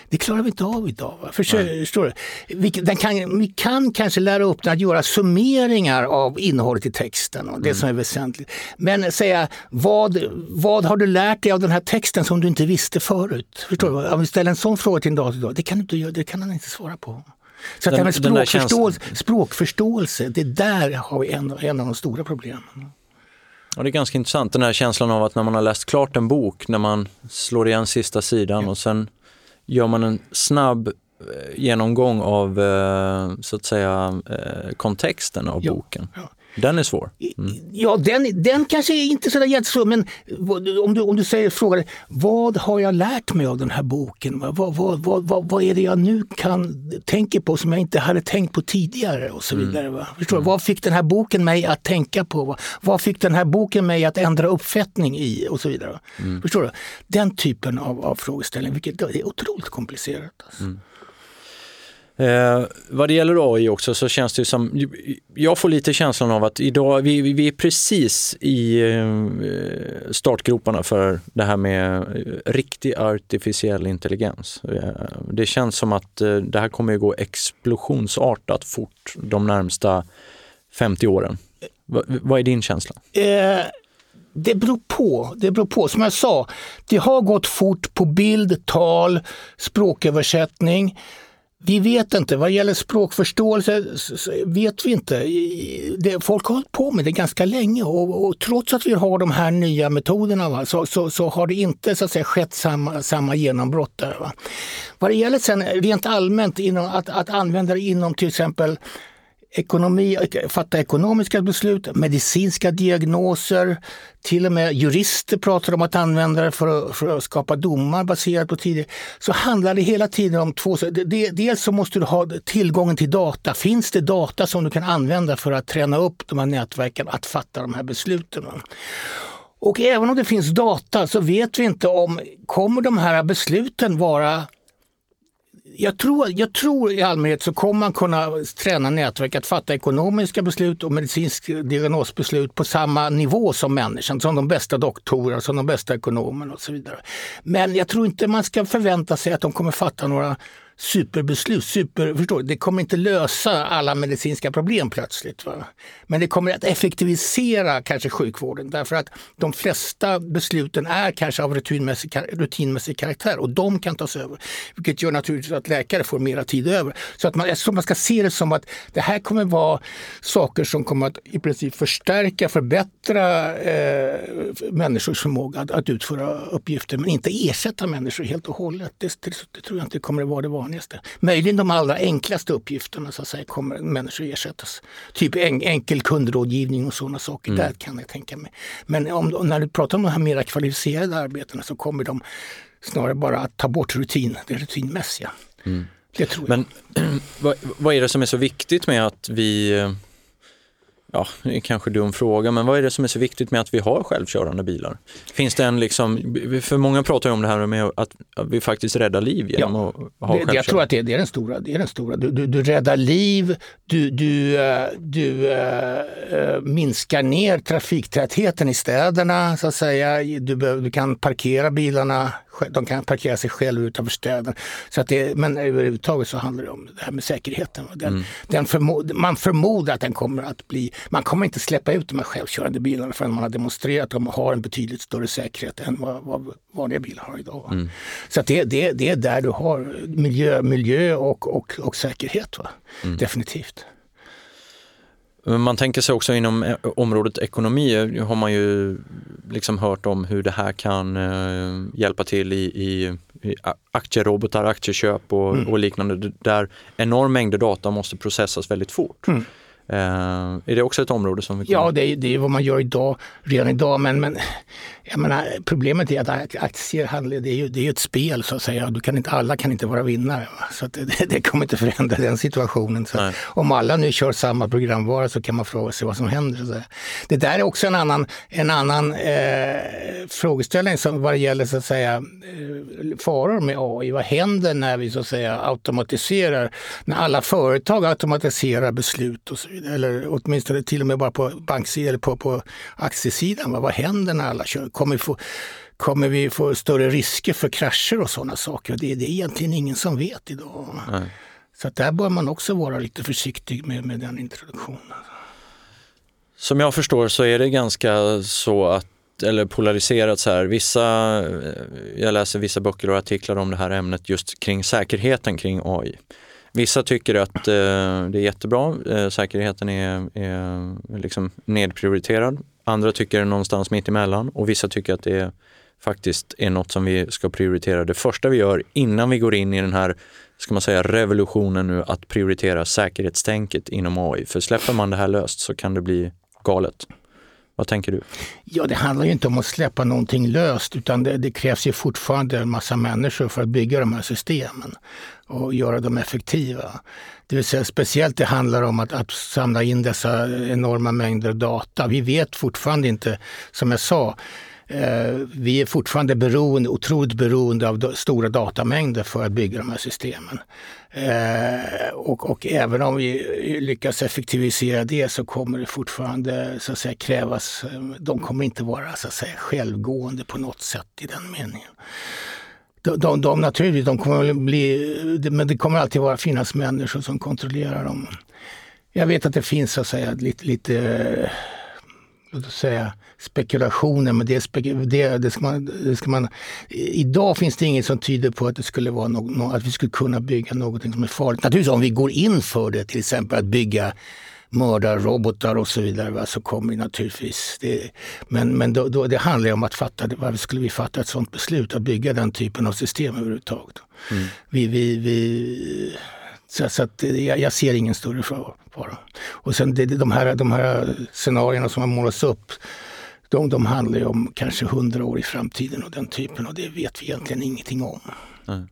Det klarar vi inte av idag. Förstår du? Vi, kan, vi kan kanske lära upp den att göra summeringar av innehållet i texten och det mm. som är väsentligt. Men säga, vad, vad har du lärt dig av den här texten som du inte visste förut? Förstår du? Om vi ställer en sån fråga till en dator idag, det kan, inte, det kan han inte svara på. Så den, att språkförståelse, språkförståelse, det där har vi en, en av de stora problemen. Ja, det är ganska intressant den här känslan av att när man har läst klart en bok, när man slår igen sista sidan och sen gör man en snabb eh, genomgång av eh, så att säga eh, kontexten av ja, boken. Ja. Den är svår. Mm. Ja, den, den kanske är inte så jättesvår, men om du, om du säger, frågar vad har jag lärt mig av den här boken? Vad, vad, vad, vad, vad är det jag nu kan tänka på som jag inte hade tänkt på tidigare? och så mm. vidare. Va? Förstår mm. Vad fick den här boken mig att tänka på? Vad fick den här boken mig att ändra uppfattning i? och så vidare. Mm. Förstår du? Den typen av, av frågeställning, vilket är otroligt komplicerat. Alltså. Eh, vad det gäller AI också så känns det som, jag får lite känslan av att idag, vi, vi är precis i eh, startgroparna för det här med eh, riktig artificiell intelligens. Eh, det känns som att eh, det här kommer att gå explosionsartat fort de närmsta 50 åren. Va, vad är din känsla? Eh Det beror på. Det beror på. Som jag sa, det har gått fort på bild, tal, språköversättning. Vi vet inte. Vad gäller språkförståelse vet vi inte. Det, folk har hållit på med det ganska länge och, och trots att vi har de här nya metoderna va, så, så, så, har det inte så att säga, skett samma, samma genombrott där. Va. Vad det gäller sen rent allmänt inom, att, att använda det inom till exempel ekonomi, fatta ekonomiska beslut, medicinska diagnoser, till och med jurister pratar om att använda det för att, för att skapa domar baserat på tidigare. Så handlar det hela tiden om två saker. Dels så måste du ha tillgången till data. Finns det data som du kan använda för att träna upp de här nätverken att fatta de här besluten? Och även om det finns data så vet vi inte om kommer de här besluten vara jag tror, jag tror i allmänhet så kommer man kunna träna nätverk att fatta ekonomiska beslut och medicinska diagnosbeslut på samma nivå som människan, som de bästa doktorerna, som de bästa ekonomerna och så vidare. Men jag tror inte man ska förvänta sig att de kommer fatta några superbeslut. Super, förstår, det kommer inte lösa alla medicinska problem plötsligt. Va? Men det kommer att effektivisera kanske sjukvården därför att de flesta besluten är kanske av rutinmässig, rutinmässig karaktär och de kan tas över. Vilket gör naturligtvis att läkare får mera tid över. Så att man, så man ska se det som att det här kommer vara saker som kommer att i princip förstärka, förbättra eh, människors förmåga att, att, utföra uppgifter men inte ersätta människor helt och hållet. Det, det, det tror jag inte kommer att vara det vanliga vanligaste. Möjligen de allra enklaste uppgifterna så att säga, kommer människor ersättas. Typ en, enkel kundrådgivning och sådana saker. Mm. Där kan jag tänka mig. Men om, när du pratar om de här mera kvalificerade arbetena så kommer de snarare bara att ta bort rutin, det rutinmässiga. Mm. Det tror jag. Men [clears throat] vad, vad är det som är så viktigt med att vi Ja, det är kanske en dum fråga, men vad är det som är så viktigt med att vi har självkörande bilar? Finns det en liksom, för många pratar ju om det här med att vi faktiskt räddar liv genom ja, att ha självkörande. Jag tror att det, det, är den stora. Det är den stora. Du, du, du räddar liv, du, du, eh, du äh, minskar ner trafiktätheten i städerna så att säga. Du, du kan parkera bilarna de kan parkera sig själva utanför städer. Så att det, men överhuvudtaget så handlar det om det här med säkerheten. Den, mm. den förmod, man förmodar att den kommer att bli, man kommer inte släppa ut de här självkörande bilarna förrän man har demonstrerat att de har en betydligt större säkerhet än vad, vad vanliga bilar har idag. Mm. Så det, det, det är där du har miljö, miljö och, och, och säkerhet. Mm. Definitivt. Man tänker sig också inom eh, området ekonomi har man ju liksom hört om hur det här kan eh, hjälpa till i, i, i aktierobotar, aktieköp och, mm. och, liknande där enorm mängder data måste processas väldigt fort. Mm. Eh, är det också ett område som vi kan... Ja, det är, det är vad man gör idag, redan idag. Men, men jag menar, problemet är att aktier handlar, det är ju, det är ett spel så att säga. Du kan inte, alla kan inte vara vinnare. Så det, det, kommer inte förändra den situationen. Så om alla nu kör samma programvara så kan man fråga sig vad som händer. Det där är också en annan, en annan eh, frågeställning som vad det gäller så att säga, eh, faror med AI. Vad händer när vi så att säga automatiserar, när alla företag automatiserar beslut och så vidare. Eller åtminstone till och med bara på banksidan eller på, på aktiesidan. Va? Vad händer när alla kör? Kommer vi få, kommer vi få större risker för krascher och sådana saker? Det, det är egentligen ingen som vet idag. Nej. Så att där bör man också vara lite försiktig med, med den introduktionen. Som jag förstår så är det ganska så att eller polariserat så här. Vissa, jag läser vissa böcker och artiklar om det här ämnet just kring säkerheten kring AI. Vissa tycker att eh, det är jättebra, eh, säkerheten är, är liksom nedprioriterad. Andra tycker någonstans mitt emellan och vissa tycker att det faktiskt är något som vi ska prioritera. Det första vi gör innan vi går in i den här ska man säga, revolutionen nu att prioritera säkerhetstänket inom AI. För släpper man det här löst så kan det bli galet. Vad tänker du? Ja, det handlar ju inte om att släppa någonting löst utan det, det, krävs ju fortfarande en massa människor för att bygga de här systemen och göra dem effektiva. Det vill säga speciellt det handlar om att, att samla in dessa enorma mängder data. Vi vet fortfarande inte, som jag sa, Eh, vi är fortfarande beroende, otroligt beroende av stora datamängder för att bygga de här systemen. Eh, och, och, även om vi lyckas effektivisera det så kommer det fortfarande så att säga, krävas, eh, de kommer inte vara så att säga, självgående på något sätt i den meningen. De, de, de naturligtvis, de kommer bli, men det kommer alltid vara, finnas människor som kontrollerar dem. Jag vet att det finns så att säga lite, lite låt oss säga spekulationer, men det, det, det, ska man, det ska man... Idag finns det inget som tyder på att det skulle vara no, att vi skulle kunna bygga någonting som är farligt. Naturligtvis om vi går in för det, till exempel att bygga mördarrobotar och så vidare, va, så kommer naturligtvis det. Men, men då, då, det handlar om att fatta, varför skulle vi fatta ett sådant beslut, att bygga den typen av system överhuvudtaget? Mm. Vi, vi, vi, så, så att jag, jag, ser ingen större fara. Och sen det, de, här, de här scenarierna som har målats upp, de, de handlar ju om kanske hundra år i framtiden och den typen och det vet vi egentligen ingenting om. Mm.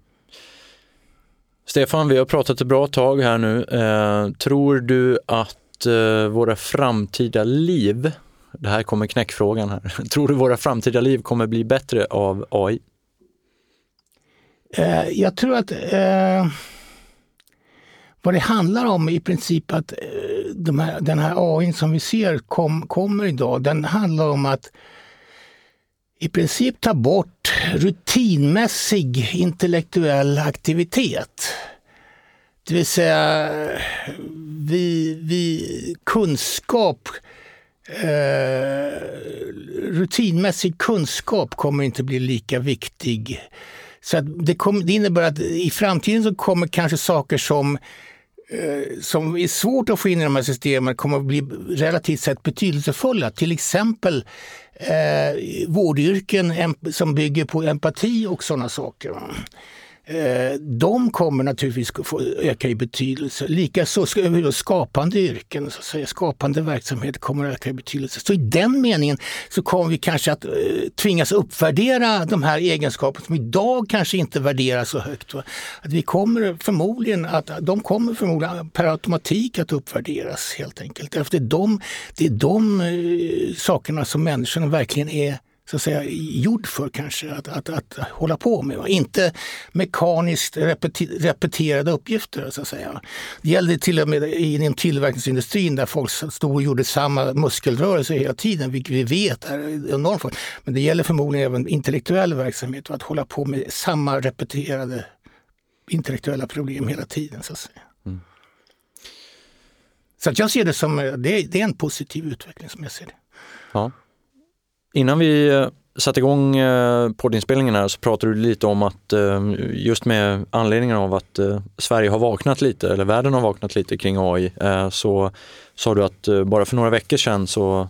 Stefan, vi har pratat ett bra tag här nu. Eh, tror du att eh, våra framtida liv, det här kommer knäckfrågan här, [laughs] tror du våra framtida liv kommer bli bättre av AI? Eh, jag tror att eh, vad det handlar om är i princip att eh, de här, den här AI som vi ser kom, kommer idag, den handlar om att i princip ta bort rutinmässig intellektuell aktivitet. Det vill säga, vi, vi kunskap eh, rutinmässig kunskap kommer inte bli lika viktig. Så det, kom, det innebär att i framtiden så kommer kanske saker som Eh, som är svårt att få in i de här systemen kommer att bli relativt sett betydelsefulla. Till exempel eh, vårdyrken som bygger på empati och sådana saker. Eh, de kommer naturligtvis få öka i betydelse. Likaså skapande yrken, så att säga, skapande verksamhet kommer att öka i betydelse. Så i den meningen så kommer vi kanske att eh, tvingas uppvärdera de här egenskaperna som idag kanske inte värderas så högt. Att vi kommer förmodligen att, de kommer förmodligen per automatik att uppvärderas helt enkelt. Efter det är de, det är de eh, sakerna som människorna verkligen är så att säga, gjord för kanske att, att, att hålla på med. Inte mekaniskt repeterade uppgifter. Så att säga. Det gällde till och med inom tillverkningsindustrin där folk stod och gjorde samma muskelrörelse hela tiden, vilket vi vet är enormt. Men det gäller förmodligen även intellektuell verksamhet och att hålla på med samma repeterade intellektuella problem hela tiden. Så att säga. Mm. Så att jag ser det som det, det är en positiv utveckling som jag ser det. Ja. Innan vi eh, satte igång eh, poddinspelningen här så pratade du lite om att eh, just med anledningen av att Sverige har vaknat lite, eller världen har vaknat lite kring AI, så sa du att bara för några veckor sedan så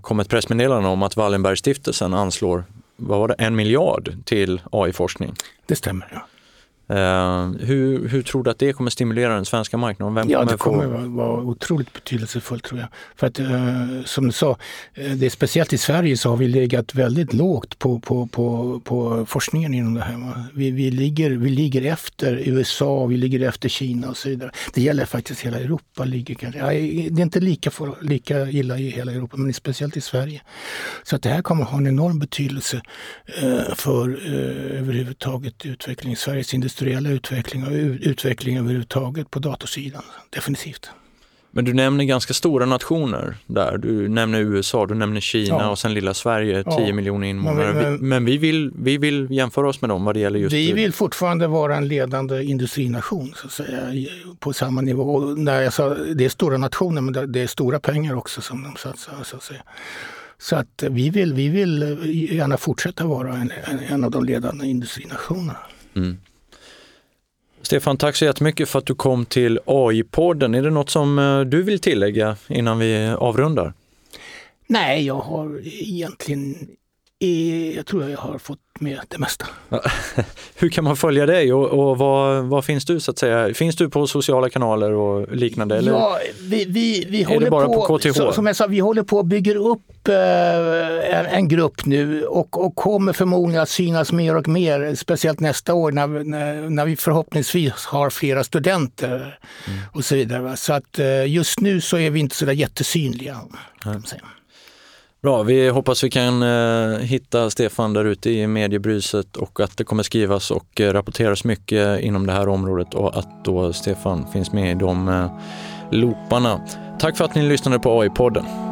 kom ett pressmeddelande om att Wallenbergstiftelsen anslår, vad var det, en miljard till AI-forskning. Det stämmer, ja. Uh, hur, hur tror du att det kommer stimulera den svenska marknaden? Vem ja, kommer det kommer få... vara otroligt betydelsefullt tror jag. För att uh, som du sa, uh, det är speciellt i Sverige så har vi legat väldigt lågt på, på, på, på forskningen inom det här. Vi, vi, ligger, vi ligger efter USA, vi ligger efter Kina och så vidare. Det gäller faktiskt hela Europa. Ligger kanske, det är inte lika, för, lika illa i hela Europa, men speciellt i Sverige. Så att det här kommer ha en enorm betydelse för överhuvudtaget utvecklingen. Sveriges industri industriella utveckling och utveckling överhuvudtaget på datorsidan. Definitivt. Men du nämner ganska stora nationer där. Du nämner USA, du nämner Kina ja. och sen lilla Sverige, 10 ja. miljoner invånare. Men, men, men, vi, vill, vi vill jämföra oss med dem vad det gäller just... Vi vill fortfarande vara en ledande industrination så att säga, på samma nivå. Och när jag sa, det är stora nationer men det är stora pengar också som de satsar. Så att säga. Så att vi vill, vi vill gärna fortsätta vara en, en av de ledande industrinationerna. Mm. Stefan, tack så jättemycket för att du kom till AI-podden. Är det något som eh, du vill tillägga innan vi avrundar? Nej, jag har egentligen jag tror jag har fått med det mesta. [laughs] Hur kan man följa dig och, och var, var, finns du så att säga? Finns du på sociala kanaler och liknande? Eller ja, vi, vi, vi håller bara på, på KTH? Som jag sa, vi håller på att bygga upp eh, en, en, grupp nu och, och kommer förmodligen att synas mer och mer, speciellt nästa år när, när, när vi förhoppningsvis har flera studenter mm. och så vidare. Så att eh, just nu så är vi inte så där jättesynliga. Kan man säga. Bra, vi hoppas vi kan eh, hitta Stefan där ute i mediebruset och att det kommer skrivas och eh, rapporteras mycket inom det här området och att då Stefan finns med i de eh, looparna. Tack för att ni lyssnade på AI-podden.